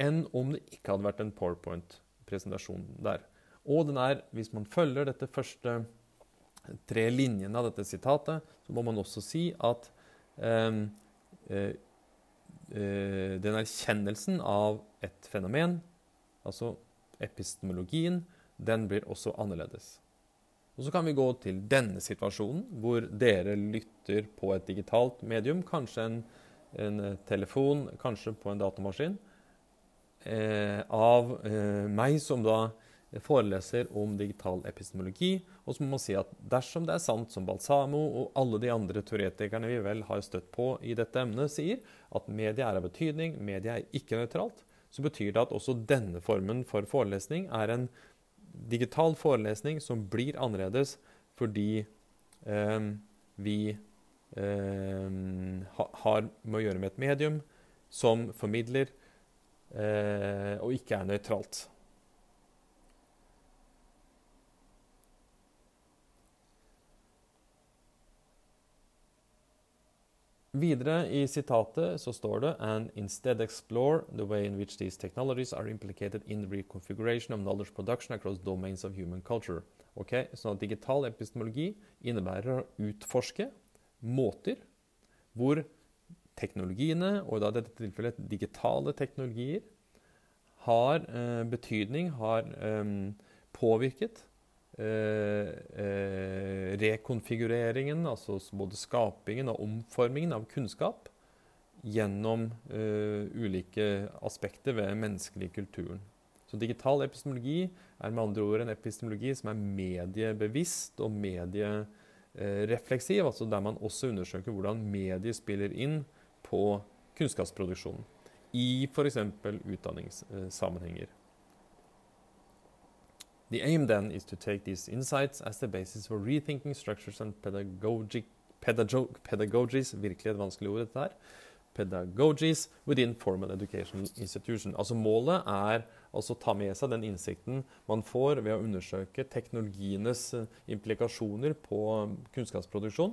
enn om det ikke hadde vært en powerpoint-presentasjon der. Og den er, hvis man følger dette første tre linjene av dette sitatet, så må man også si at ehm, eh, eh, den erkjennelsen av et fenomen, altså epistemologien, den blir også annerledes. Og Så kan vi gå til denne situasjonen, hvor dere lytter på et digitalt medium, kanskje en, en telefon, kanskje på en datamaskin, eh, av eh, meg som da foreleser om digital epistemologi. Og så må man si at dersom det er sant som Balsamo og alle de andre teoretikerne vi vel har støtt på i dette emnet, sier, at media er av betydning, media er ikke nøytralt, så betyr det at også denne formen for forelesning er en digital forelesning som blir annerledes fordi eh, vi eh, har med å gjøre med et medium som formidler eh, og ikke er nøytralt. Videre i sitatet så står det And instead explore the way in which these technologies are implicated in reconfiguration of knowledge production across domains of human culture. Ok, at digital epistemologi innebærer å utforske måter hvor teknologiene, og da i dette tilfellet digitale teknologier, har eh, betydning, har eh, påvirket rekonfigureringen, altså både skapingen og omformingen av kunnskap gjennom eh, ulike aspekter ved menneskelig kulturen. Så digital epistemologi er med andre ord en epistemologi som er mediebevisst og medierefleksiv, altså der man også undersøker hvordan medier spiller inn på kunnskapsproduksjonen i f.eks. utdanningssammenhenger. The aim then is to take these insights as the basis for rethinking structures and pedagogic, pedagog, pedagogies Virkelig et vanskelig ord, dette her. Pedagogies within formal educational institution. Altså Målet er altså å ta med seg den innsikten man får ved å undersøke teknologienes eh, implikasjoner på kunnskapsproduksjon.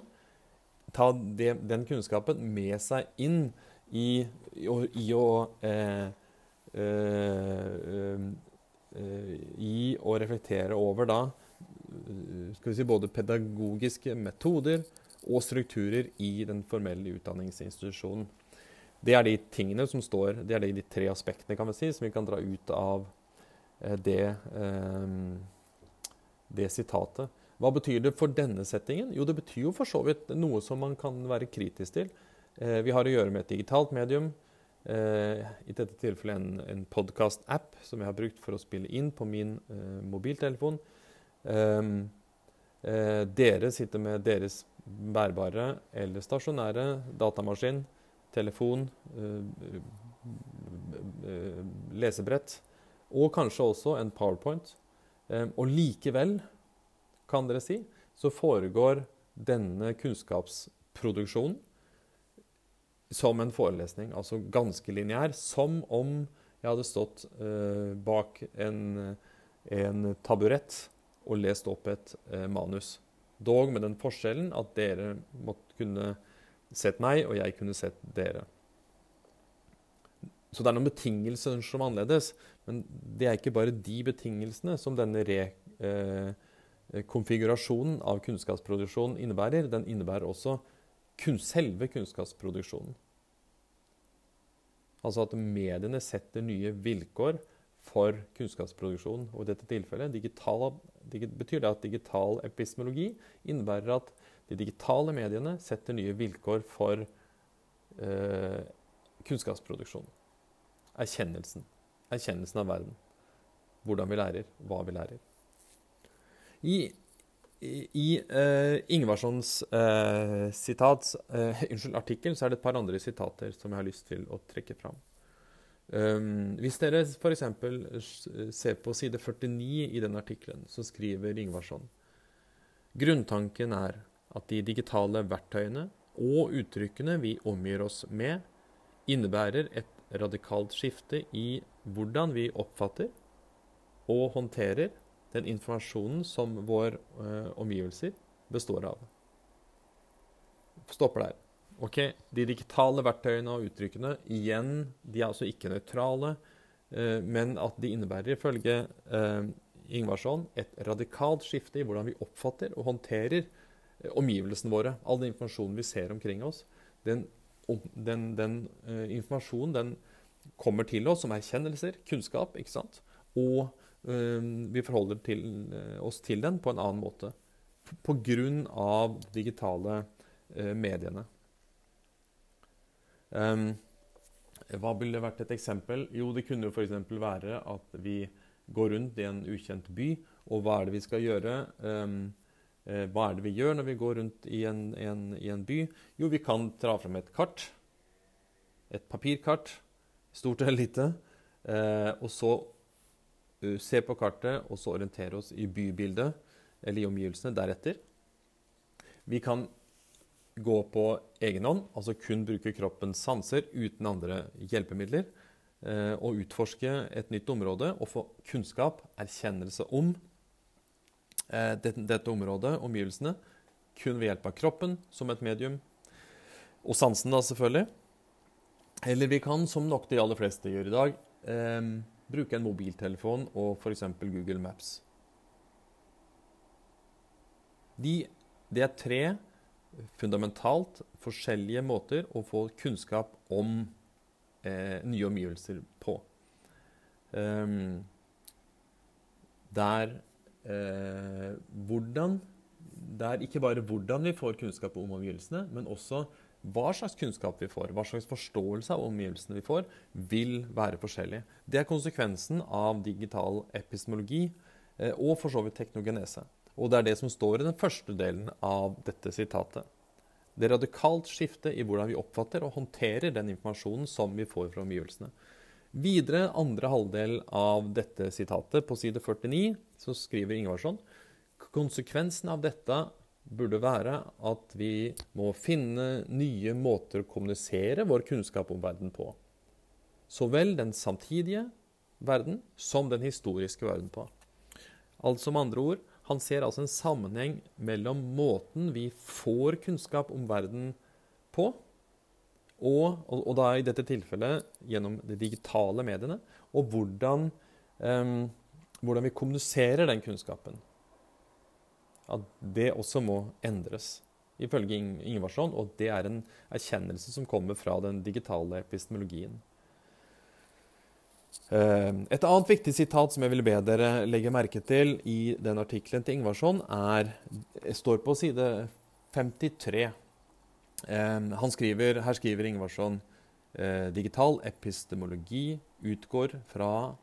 Ta det, den kunnskapen med seg inn i, i, i å eh, eh, Eh, i å reflektere over da eh, skal vi si, både pedagogiske metoder og strukturer i den formelle utdanningsinstitusjonen. Det er de tingene som står, det er de tre aspektene kan vi si, som vi kan dra ut av eh, det, det sitatet. Hva betyr det for denne settingen? Jo, det betyr jo for så vidt noe som man kan være kritisk til. Vi har å gjøre med et digitalt medium. Uh, I dette tilfellet en, en podkast-app som jeg har brukt for å spille inn på min eh, mobiltelefon. Um, uh, dere sitter med deres bærbare eller stasjonære datamaskin, telefon, lesebrett og kanskje også en powerpoint. Um, og likevel, kan dere si, så foregår denne kunnskapsproduksjonen som en forelesning, altså ganske lineær. Som om jeg hadde stått uh, bak en, en taburett og lest opp et uh, manus. Dog med den forskjellen at dere måtte kunne sett meg, og jeg kunne sett dere. Så det er noen betingelser som er annerledes, men det er ikke bare de betingelsene som denne rekonfigurasjonen eh, av kunnskapsproduksjon innebærer. Den innebærer også kun selve kunnskapsproduksjonen. Altså at mediene setter nye vilkår for kunnskapsproduksjon. Og i dette tilfellet digital, betyr det at digital epistemologi innebærer at de digitale mediene setter nye vilkår for eh, kunnskapsproduksjon. Erkjennelsen. Erkjennelsen av verden. Hvordan vi lærer, hva vi lærer. I i uh, Ingvarssons uh, sitat, uh, unnskyld, artikkel så er det et par andre sitater som jeg har lyst til å trekke fram. Um, hvis dere f.eks. ser på side 49 i den artikkelen, så skriver Ingvarsson Grunntanken er at de digitale verktøyene og uttrykkene vi omgir oss med, innebærer et radikalt skifte i hvordan vi oppfatter og håndterer den informasjonen som vår uh, omgivelser består av. Stopper der. Ok, De digitale verktøyene og uttrykkene igjen, de er altså ikke nøytrale, uh, men at de innebærer ifølge uh, Ingvarsson et radikalt skifte i hvordan vi oppfatter og håndterer omgivelsene våre. All den informasjonen vi ser omkring oss. Den, den, den informasjonen den kommer til oss som erkjennelser, kunnskap, ikke sant? og vi forholder til, eh, oss til den på en annen måte. Pga. digitale eh, mediene. Um, hva ville vært et eksempel? Jo, det kunne jo f.eks. være at vi går rundt i en ukjent by, og hva er det vi skal gjøre? Um, hva er det vi gjør når vi går rundt i en, en, i en by? Jo, vi kan dra fram et kart. Et papirkart, stort eller lite. Og så Eh, se på kartet og så orientere oss i bybildet eller i omgivelsene deretter. Vi kan gå på egen hånd, altså kun bruke kroppens sanser uten andre hjelpemidler. Eh, og utforske et nytt område og få kunnskap, erkjennelse om eh, dette, området, omgivelsene, kun ved hjelp av kroppen som et medium. og sansen, da, selvfølgelig. Eller vi kan, som nok de aller fleste gjør i dag, eh, bruke en mobiltelefon og f.eks. Google Maps. De, det er tre fundamentalt forskjellige måter å få kunnskap om eh, nye omgivelser på. Um, der eh, hvordan Det er ikke bare hvordan vi får kunnskap om omgivelsene, men også hva slags kunnskap vi får, hva slags forståelse av omgivelsene vi får, vil være forskjellig. Det er konsekvensen av digital epistemologi eh, og for så vidt teknogenese. Og det er det som står i den første delen av dette sitatet. Det er radikalt skifte i hvordan vi oppfatter og håndterer den informasjonen som vi får fra omgivelsene. Videre, andre halvdel av dette sitatet, på side 49, så skriver Ingvarsson konsekvensen av dette burde være at vi må finne nye måter å kommunisere vår kunnskap om verden på. Så vel den samtidige verden som den historiske verden på. Altså med andre ord, han ser altså en sammenheng mellom måten vi får kunnskap om verden på, og, og, og, da i dette tilfellet gjennom de digitale mediene, og hvordan, um, hvordan vi kommuniserer den kunnskapen. At det også må endres, ifølge Ingvarsson. Og det er en erkjennelse som kommer fra den digitale epistemologien. Ehm, et annet viktig sitat som jeg vil be dere legge merke til i den artikkelen til Ingvarsson, er, står på side 53 han skriver, her skriver Ingvarsson eh, digital epistemologi utgår fra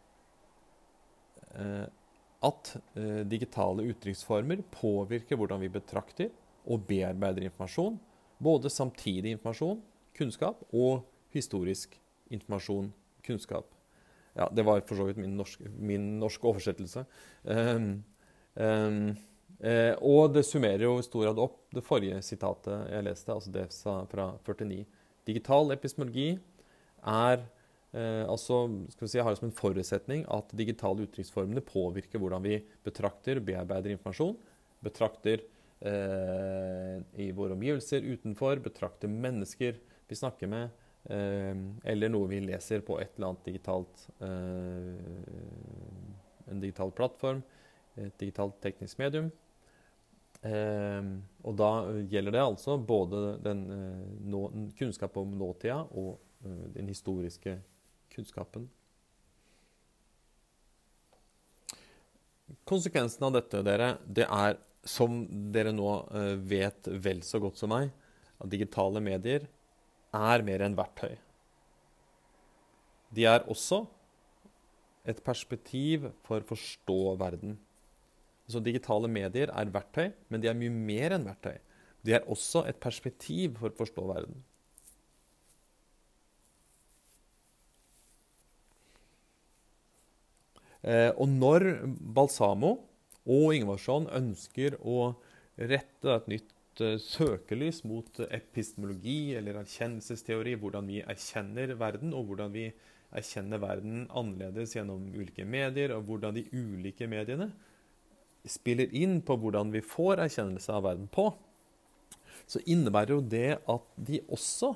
eh, at eh, digitale uttrykksformer påvirker hvordan vi betrakter og bearbeider informasjon. Både samtidig informasjon, kunnskap, og historisk informasjon, kunnskap. Ja, det var for så vidt min norske, min norske oversettelse. Um, um, Eh, og det summerer jo i stor grad opp det forrige sitatet jeg leste, altså det fra 49. Digital epistemologi er altså, skal vi si, har som en forutsetning at digitale uttrykksformene påvirker hvordan vi betrakter og bearbeider informasjon. Betrakter eh, i våre omgivelser utenfor, betrakter mennesker vi snakker med, eh, eller noe vi leser på et eller annet digitalt eh, en digital plattform, et digitalt teknisk medium. Eh, og da gjelder det altså både den eh, nå, kunnskap om nåtida og eh, den historiske kunnskapen. Konsekvensen av dette, dere, det er, som dere nå eh, vet vel så godt som meg, at digitale medier er mer enn verktøy. De er også et perspektiv for å forstå verden. Så digitale medier er verktøy, men de er mye mer enn verktøy. De er også et perspektiv for å forstå verden. Og når Balsamo og Ingvarsson ønsker å rette et nytt eh, søkelys mot epistemologi eller erkjennelsesteori, hvordan vi erkjenner verden, og hvordan vi erkjenner verden annerledes gjennom ulike medier, og hvordan de ulike mediene spiller inn på hvordan vi får erkjennelse av verden på, så innebærer jo det at de også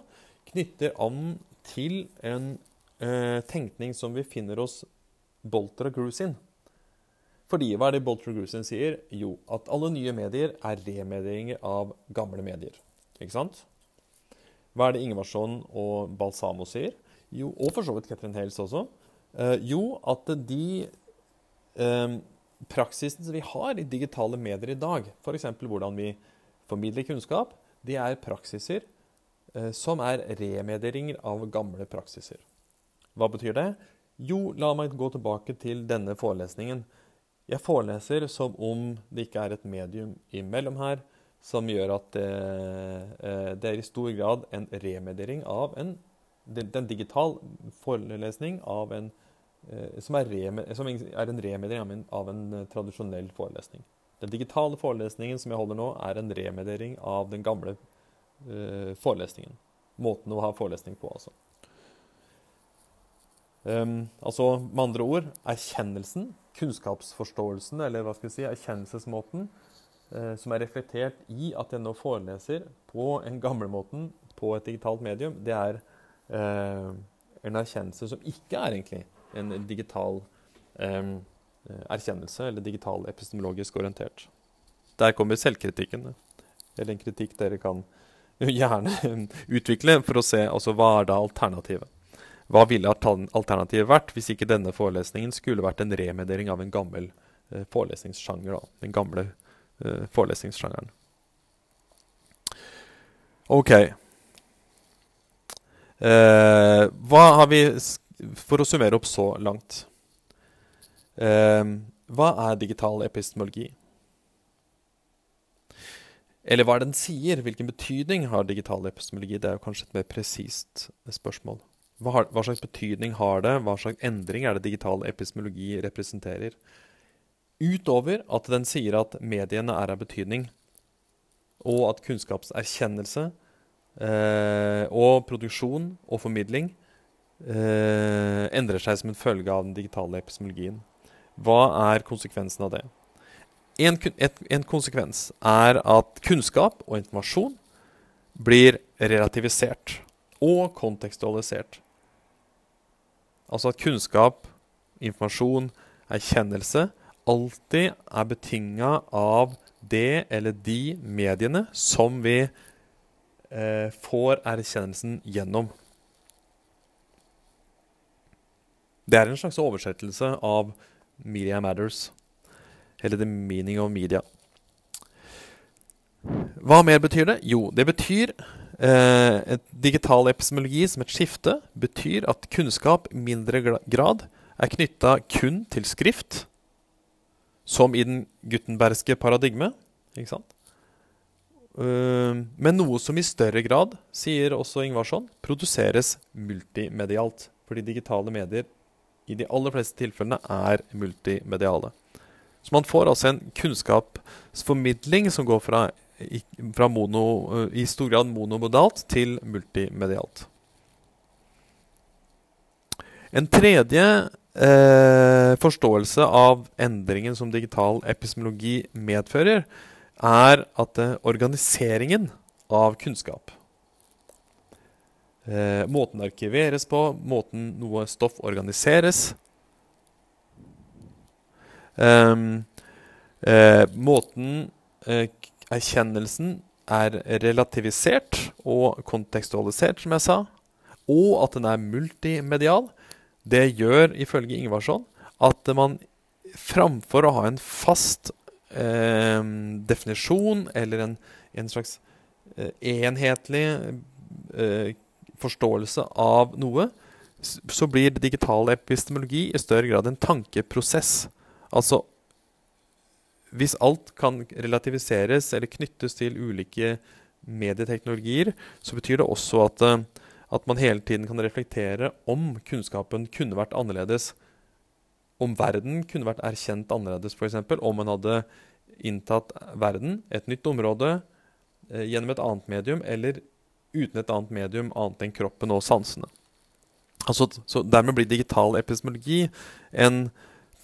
knytter an til en eh, tenkning som vi finner hos Bolter og Grusin. Fordi hva er det Bolter og Grusin sier? Jo, at alle nye medier er remedieringer av gamle medier. Ikke sant? Hva er det Ingvarsson og Balsamo sier? Jo, og for så vidt Ketrin Hales også. Eh, jo, at de eh, praksisen som vi har i digitale medier i dag, f.eks. hvordan vi formidler kunnskap, det er praksiser eh, som er remedieringer av gamle praksiser. Hva betyr det? Jo, la meg gå tilbake til denne forelesningen. Jeg foreleser som om det ikke er et medium imellom her, som gjør at det, eh, det er i stor grad en remediering av en, den digital forelesning av en Eh, som er, som er en remediering av en eh, tradisjonell forelesning. Den digitale forelesningen som jeg holder nå, er en remediering av den gamle forelesningen. Måten å ha forelesning på, altså. Um, altså med andre ord erkjennelsen, kunnskapsforståelsen, eller hva skal vi si, erkjennelsesmåten, uh, som er reflektert i at jeg nå foreleser på en gamlemåten på et digitalt medium, det er uh, en erkjennelse som ikke er egentlig en digital um, erkjennelse, eller digital epistemologisk orientert. Der kommer selvkritikken. Eller en kritikk dere kan gjerne utvikle for å se altså, hva er da alternativet. Hva ville alternativet vært hvis ikke denne forelesningen skulle vært en remediering av en gammel eh, forelesningssjanger? Da, den gamle eh, forelesningssjangeren. OK. Eh, hva har vi For å summere opp så langt. Eh, hva er digital epistemologi? Eller hva er det den sier? Hvilken betydning har digital epistemologi? Det er jo kanskje et mer presist spørsmål. Hva, har, hva, slags betydning har det? Hva slags endring er det digital epistemologi representerer? Utover at den sier at mediene er av betydning, og at kunnskapserkjennelse eh, og produksjon og formidling eh, endrer seg som en følge av den digitale epistemologien. Hva er konsekvensen av det? En, et, en, konsekvens er at kunnskap og informasjon blir relativisert og kontekstualisert. Altså at kunnskap, informasjon, erkjennelse alltid er betinga av det eller de mediene som vi eh, får erkjennelsen gjennom. Det er en slags oversettelse av Media Matters. Eller the meaning of media. Hva mer betyr det? Jo, det betyr eh, et digital epistemologi som et skifte betyr at kunnskap i mindre grad er knytta kun til skrift, som i den Gutenbergske paradigme. Ikke sant? Uh, men noe som i større grad, sier også Ingvarsson, produseres multimedialt. Fordi digitale medier i de aller fleste tilfellene er multimediale. Så man får altså en kunnskapsformidling som går fra, fra mono, eh, i stor grad monomodalt til multimedialt. En tredje eh, forståelse av endringen som digital epistemologi medfører, er at eh, organiseringen av kunnskap eh, Måten det arkiveres på, måten noe stoff organiseres, Um, uh, måten uh, erkjennelsen er relativisert og kontekstualisert, som jeg sa, og at den er multimedial, det gjør ifølge Ingvarsson at man framfor å ha en fast eh, definisjon eller en, en slags eh, enhetlig eh, forståelse av noe, så blir digital epistemologi i større grad en tankeprosess. Altså Hvis alt kan relativiseres eller knyttes til ulike medieteknologier, så betyr det også at, eh, at man hele tiden kan reflektere om kunnskapen kunne vært annerledes. Om verden kunne vært erkjent annerledes, f.eks. Om man hadde inntatt verden, et nytt område, eh, gjennom et annet medium, eller uten et annet medium annet enn kroppen og sansene. Altså, så Dermed blir digital epistemologi en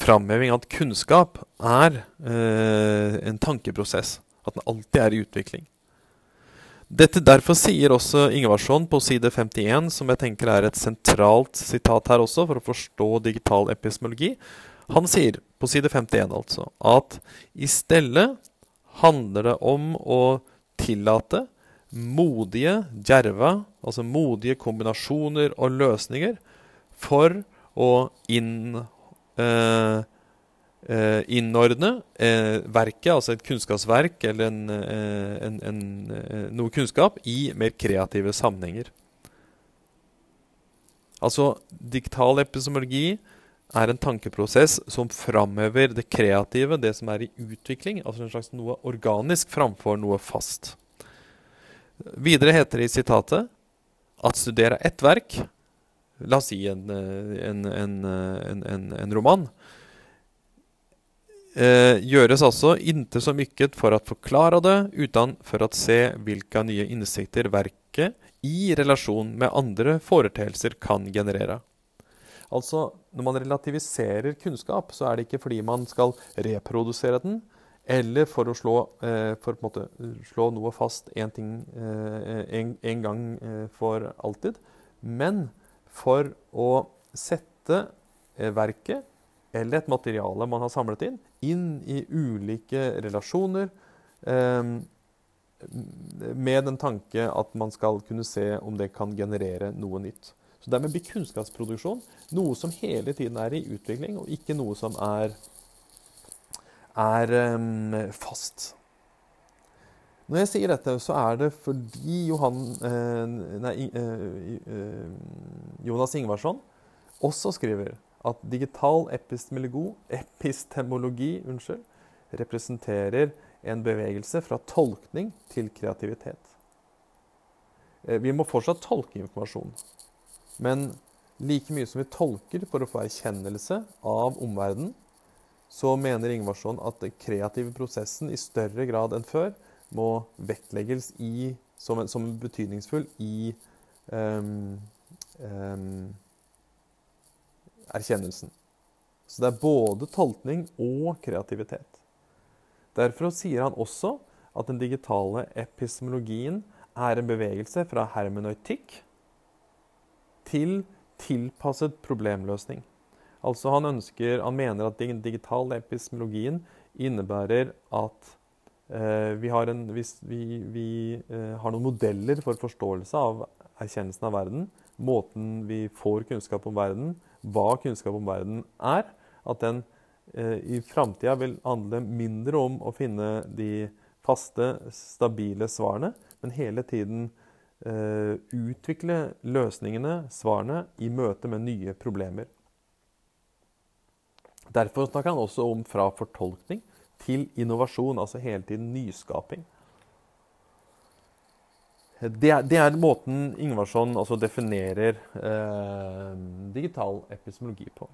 framheving at kunnskap er eh, en tankeprosess. At den alltid er i utvikling. Dette Derfor sier også Ingvarsson på side 51, som jeg tenker er et sentralt sitat her også, for å forstå digital epistemologi. Han sier på side 51 altså at i stedet handler det om å tillate modige, djerva, altså modige kombinasjoner og løsninger for å inn eh, eh, innordne eh, verket, altså et kunnskapsverk eller en, eh, en, en, eh, noe kunnskap, i mer kreative sammenhenger. Altså, digital epistemologi er en tankeprosess som framhever det kreative, det som er i utvikling, altså en slags noe organisk framfor noe fast. Videre heter det i sitatet at studere ett verk La oss si en, eh, en, en, en roman. Eh, gjøres altså inte så mye for å forklare det, utan for å se hvilke nye innsikter verket i relasjon med andre foreteelser kan generere. Altså, når man relativiserer kunnskap, så er det ikke fordi man skal reprodusere den, eller for å slå, eh, for måte, slå noe fast en, ting, eh, en, en gang eh, for alltid, men for å sette eh, verket eller et materiale man har samlet inn, inn i ulike relasjoner eh, med den tanke at man skal kunne se om det kan generere noe nytt. Så Dermed blir kunnskapsproduksjon noe som hele tiden er i utvikling, og ikke noe som er er um, fast. Når jeg sier dette, så er det fordi Johan, eh, nei, eh, Jonas Ingvarsson også skriver at digital epistemologi, epistemologi unnskyld, representerer en bevegelse fra tolkning til kreativitet. Eh, vi må fortsatt tolke informasjon, men like mye som vi tolker for å få erkjennelse av omverdenen, så mener Ingvarsson at den kreative prosessen i større grad enn før må vektlegges i, som, som betydningsfull i um, um, erkjennelsen. Så det er både tolkning og kreativitet. Derfor sier han også at den digitale epistemologien er en bevegelse fra hermenøytikk til tilpasset problemløsning. Altså han ønsker, han mener at den digitale epistemologien innebærer at vi, har en, vi, vi eh, har noen modeller for forståelse av erkjennelsen av verden. Måten vi får kunnskap om verden, hva kunnskap om verden er. At den eh, i framtida vil handle mindre om å finne de faste, stabile svarene, men hele tiden eh, utvikle løsningene, svarene, i møte med nye problemer. Derfor snakker han også om fra fortolkning til innovasjon, altså hele tiden nyskaping. Det er, det er måten Ingvarsson altså definerer eh, digital epistemologi på.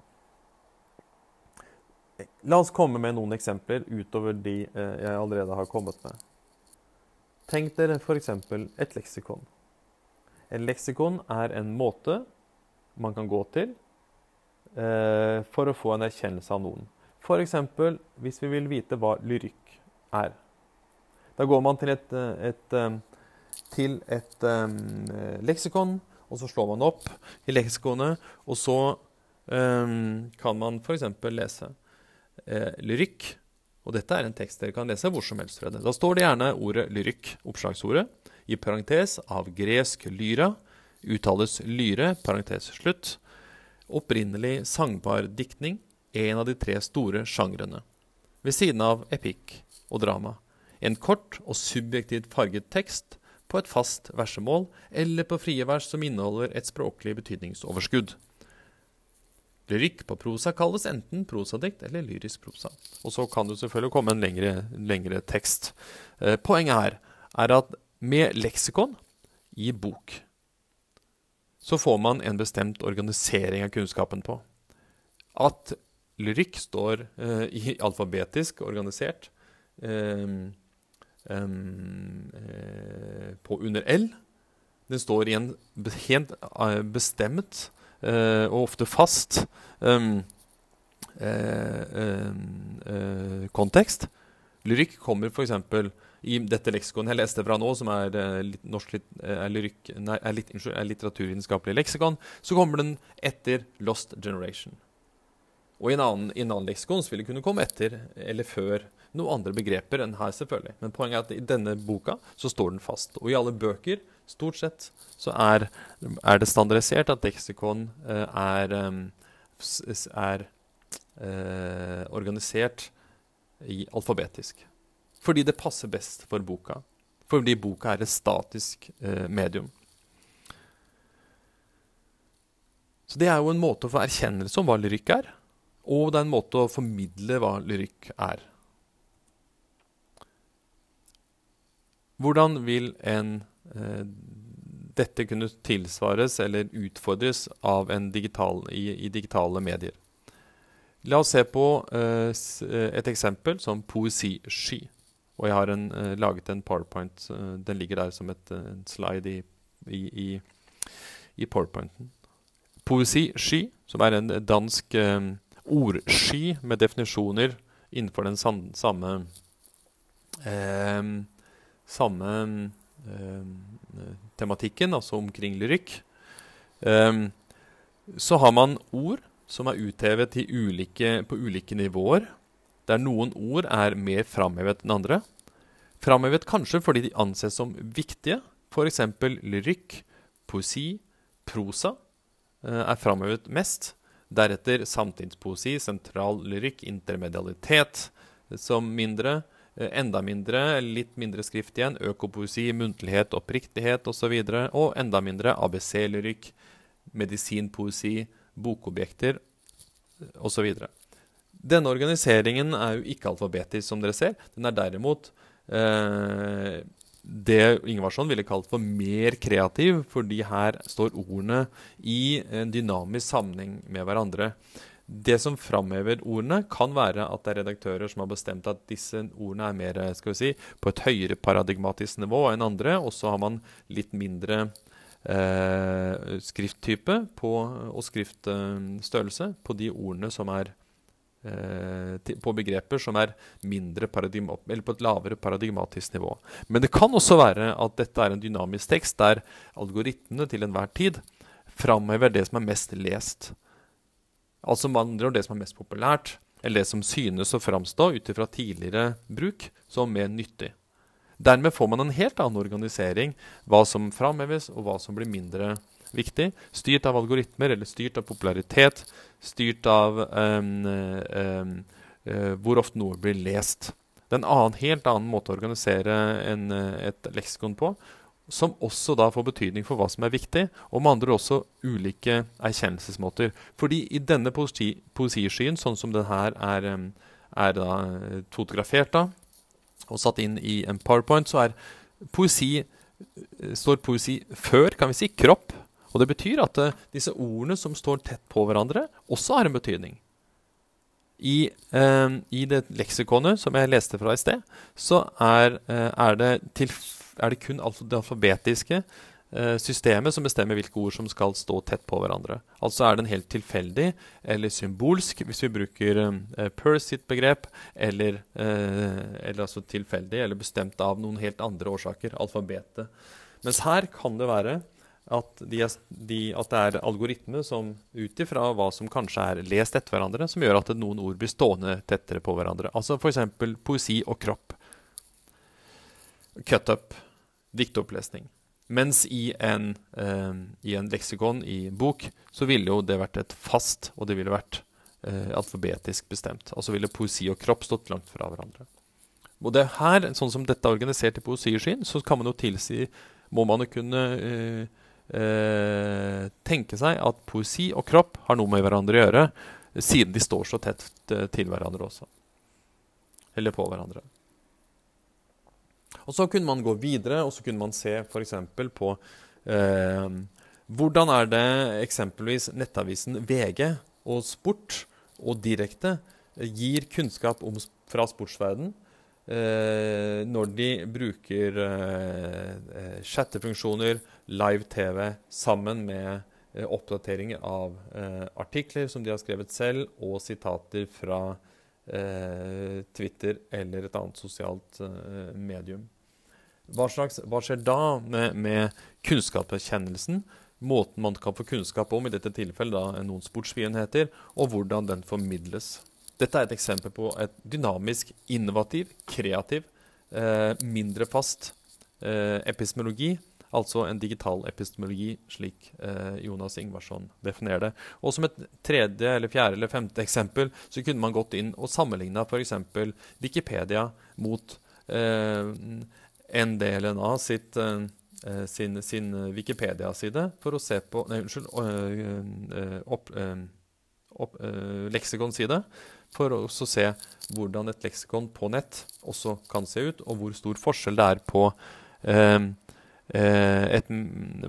La oss komme med noen eksempler utover de eh, jeg allerede har kommet med. Tenk dere f.eks. et leksikon. Et leksikon er en måte man kan gå til eh, for å få en erkjennelse av noen. F.eks. hvis vi vil vite hva lyrikk er. Da går man til et, eh, et, eh, til et um, leksikon, og så slår man opp i leksikonet, og så um, kan man f.eks. lese eh, lyrikk. Og dette er en tekst dere kan lese hvor som helst. Fred. Da står det gjerne ordet lyrikk, oppslagsordet, i parentes av gresk lyra, uttales lyre, parentes slutt, opprinnelig sangbar diktning, en av de tre store sjangrene. Ved siden av epikk og drama. En kort og subjektivt farget tekst på et fast versemål, eller på frie vers som inneholder et språklig betydningsoverskudd. Lyrikk på prosa kalles enten prosadikt eller lyrisk prosa. Og så kan det selvfølgelig komme en lengre, lengre tekst. Eh, poenget her er at med leksikon i bok så får man en bestemt organisering av kunnskapen på. At lyrikk står uh, i alfabetisk organisert um, um, på under L. Den står i en helt bestemt og ofte fast um, kontekst. Lyrikk kommer f.eks i dette leksikonet jeg leste fra nå, som er, uh, norsk, er, lyrikk, nei, er, litt, er litteraturvitenskapelig leksikon, så kommer den etter Lost Generation. Og i en annen, i en annen leksikon vil det kunne komme etter eller før noen andre begreper enn her, selvfølgelig. Men poenget er at i denne boka så står den fast. Og i alle bøker, stort sett, så er, er det standardisert at leksikon uh, er, um, er uh, organisert i alfabetisk. Fordi det passer best for boka. Fordi boka er et statisk eh, medium. Så det er jo en måte å få erkjennelse om hva lyrikk er, og det er en måte å formidle hva lyrikk er. Hvordan vil en, eh, dette kunne tilsvares eller utfordres digital, i, i, digitale medier? La oss se på eh, eh et eksempel som poesisky. Og jeg har en, eh, laget en powerpoint. Uh, den ligger der som et, uh, slide i, i, i, powerpointen. Poesisky, som er en dansk ordsky med definisjoner innenfor den samme eh, samme eh, tematikken, altså omkring lyrikk. Eh, så har man ord som er uthevet ulike, på ulike nivåer, der noen ord er mer framhevet enn andre. Framhevet kanskje fordi de anses som viktige, f.eks. lyrikk, poesi, prosa eh, er framhevet mest. Deretter samtidspoesi, sentral lyrikk, intermedialitet som mindre. Eh, enda mindre, litt mindre skrift igjen, økopoesi, muntlighet, oppriktighet osv. Og, så og enda mindre ABC-lyrikk, medisinpoesi, bokobjekter osv. Denne organiseringen er jo ikke alfabetisk, som dere ser. Den er derimot eh, det Ingvarsson ville kalt for mer kreativ, fordi her står ordene i en dynamisk sammenheng med hverandre. Det som framhever ordene, kan være at det er redaktører som har bestemt at disse ordene er mer skal vi si, på et høyere paradigmatisk nivå enn andre, og så har man litt mindre eh, skrifttype på, og skriftstørrelse på de ordene som er Eh, på begreper som er på et lavere paradigmatisk nivå. Men det kan også være at dette er en dynamisk tekst der algoritmene til enhver tid framhever det som er mest lest. Altså med det som er mest populært, eller det som synes å framstå ut ifra tidligere bruk som mer nyttig. Dermed får man en helt annen organisering, hva som framheves, og hva som blir mindre viktig. Styrt av algoritmer eller styrt av popularitet. Styrt av um, um, hvor ofte noe blir lest. Det er en annen, helt annen måte å organisere en, et leksikon på. Som også da får betydning for hva som er viktig, og med andre også ulike erkjennelsesmåter. Fordi i denne poesi, poesiskyen, sånn som den her er, er da fotografert da, og satt inn i en powerpoint, så er poesi står poesi før, kan vi si, kropp. Og det betyr at disse ordene som står tett på hverandre, også har en betydning. I, eh, i det leksikonet som jeg leste fra i sted, så er, eh, er, det, til, er det, kun alf det alfabetiske systemet som bestemmer hvilke ord som skal stå tett på hverandre. Altså er den helt tilfeldig eller symbolsk hvis vi bruker eh, Peirce sitt begrep, eller, eller altså tilfeldig eller bestemt av noen helt andre årsaker, alfabetet. Mens her kan det være at, de er, de, at, det er algoritmer som ut ifra hva som kanskje er lest etter hverandre, som gjør at noen ord blir stående tettere på hverandre. Altså f.eks. poesi og kropp. Cut-up. Diktopplesning. Mens i en, eh, i en, leksikon, i bok, så ville jo det vært et fast, og det ville vært eh, alfabetisk bestemt. Altså ville poesi og kropp stått langt fra hverandre. Og det her, sånn som dette er organisert i poesiskyen, så kan man jo tilsi Må man jo kunne eh, eh, tenke seg at poesi og kropp har noe med hverandre å gjøre, siden de står så tett eh, til hverandre også. Eller på hverandre. Og Så kunne man gå videre og så kunne man se f.eks. på eh, hvordan er det eksempelvis nettavisen VG og Sport og Direkte gir kunnskap om, fra sportsverden Eh, når de bruker eh, eh, chattefunksjoner, live-TV, sammen med oppdateringer av artikler som de har skrevet selv, og sitater fra Twitter eller et annet sosialt medium. Hva, slags, hva, skjer da med, med kunnskapserkjennelsen? Måten man kan få kunnskap om, i dette tilfellet da, noen sportsbegivenheter, og hvordan den formidles. Dette er et eksempel på et dynamisk, innovativ, kreativ, eh, mindre fast eh, epistemologi. Altså en digital epistemologi, slik eh, Jonas Ingvarsson definerer det. Og som et tredje, eller fjerde eller femte eksempel så kunne man gått inn og sammenligna f.eks. Wikipedia mot eh, NDLNA sitt eh, sin, sin Wikipedia-side for å se på Nei, unnskyld. Øh, opp, opp, leksikonside for å se hvordan et leksikon på nett også kan se ut, og hvor stor forskjell det er på eh, eh, et,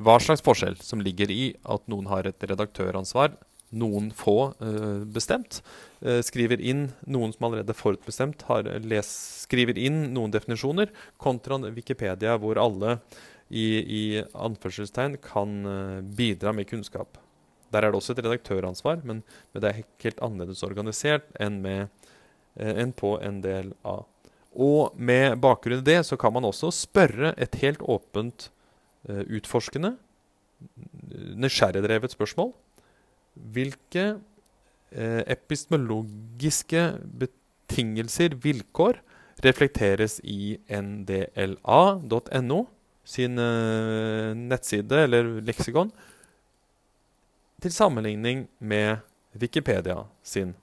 Hva slags forskjell som ligger i at noen har et redaktøransvar, noen få eh, bestemt, eh, skriver inn noen som allerede forutbestemt har les, skriver inn noen definisjoner, kontra Wikipedia, hvor alle i, i anførselstegn kan eh, bidra med kunnskap. Der er det også et redaktøransvar, men, men det er helt annerledes organisert enn, med, eh, enn på en del av. Og med bakgrunn i det så kan man også spørre et helt åpent, uh, utforskende, nysgjerrigdrevet spørsmål. Hvilke uh, epistemologiske betingelser, vilkår, reflekteres i ndla.no, sin uh, nettside eller leksikon, til sammenligning med Wikipedia sin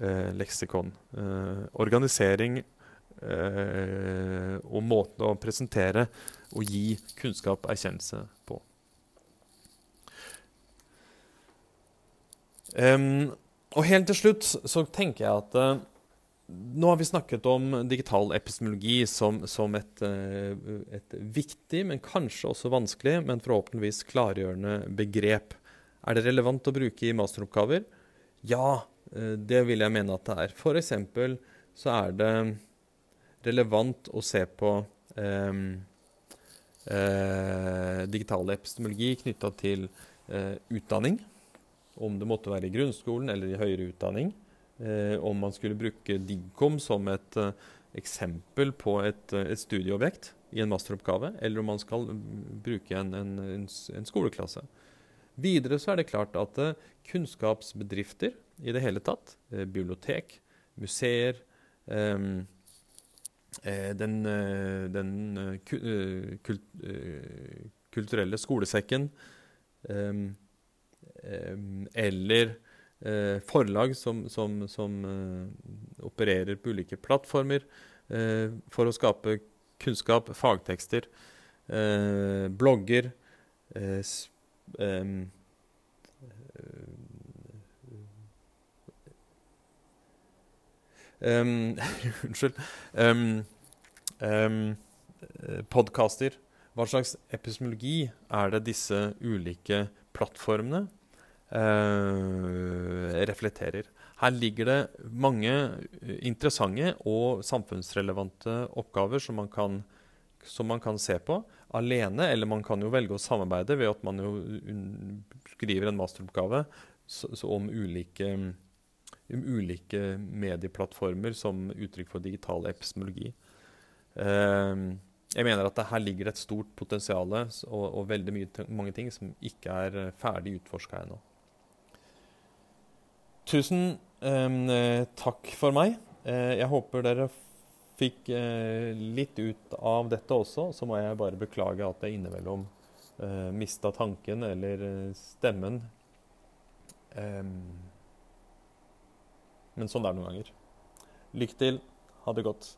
eh, leksikon. Eh, organisering eh, og måten å presentere og gi kunnskap og erkjennelse på. Um, og helt til slutt så tenker jeg at uh, nå har vi snakket om digital epistemologi som, som et, uh, et, viktig, men kanskje også vanskelig, men forhåpentligvis klargjørende begrep. Er det relevant å bruke i masteroppgaver? Ja, uh, det vil jeg mene at det er. F.eks. så er det relevant å se på eh, eh, digital epistemologi knytta til eh, utdanning. Om det måtte være i grunnskolen eller i høyere utdanning. Eh, om man skulle bruke Digcom som et eh, eksempel på et, et, studieobjekt i en masteroppgave, eller om man skal bruke en, en, en skoleklasse. Videre så er det klart at kunnskapsbedrifter i det hele tatt, bibliotek, museer um, Den, den kult, kulturelle skolesekken um, um, eller forlag som, som, som opererer på ulike plattformer for å skape kunnskap, fagtekster, blogger, um, um, Unnskyld. Um, um, Podkaster. Hva slags epistemologi er det disse ulike plattformene uh, reflekterer? Her ligger det mange interessante og samfunnsrelevante oppgaver som man kan som man kan se på alene, eller man kan jo velge å samarbeide ved at man jo skriver en masteroppgave om ulike, um, ulike, medieplattformer som uttrykk for digital epistemologi. Uh, jeg mener at det her ligger et stort potensial og, og, veldig mye, mange ting som ikke er uh, ferdig utforska ennå. Tusen eh, takk for meg. Eh, jeg håper dere fikk eh, litt ut av dette også, så må jeg bare beklage at jeg innimellom eh, mista tanken eller eh, stemmen. Um, men sånn er det noen ganger. Lykke til. Ha det godt.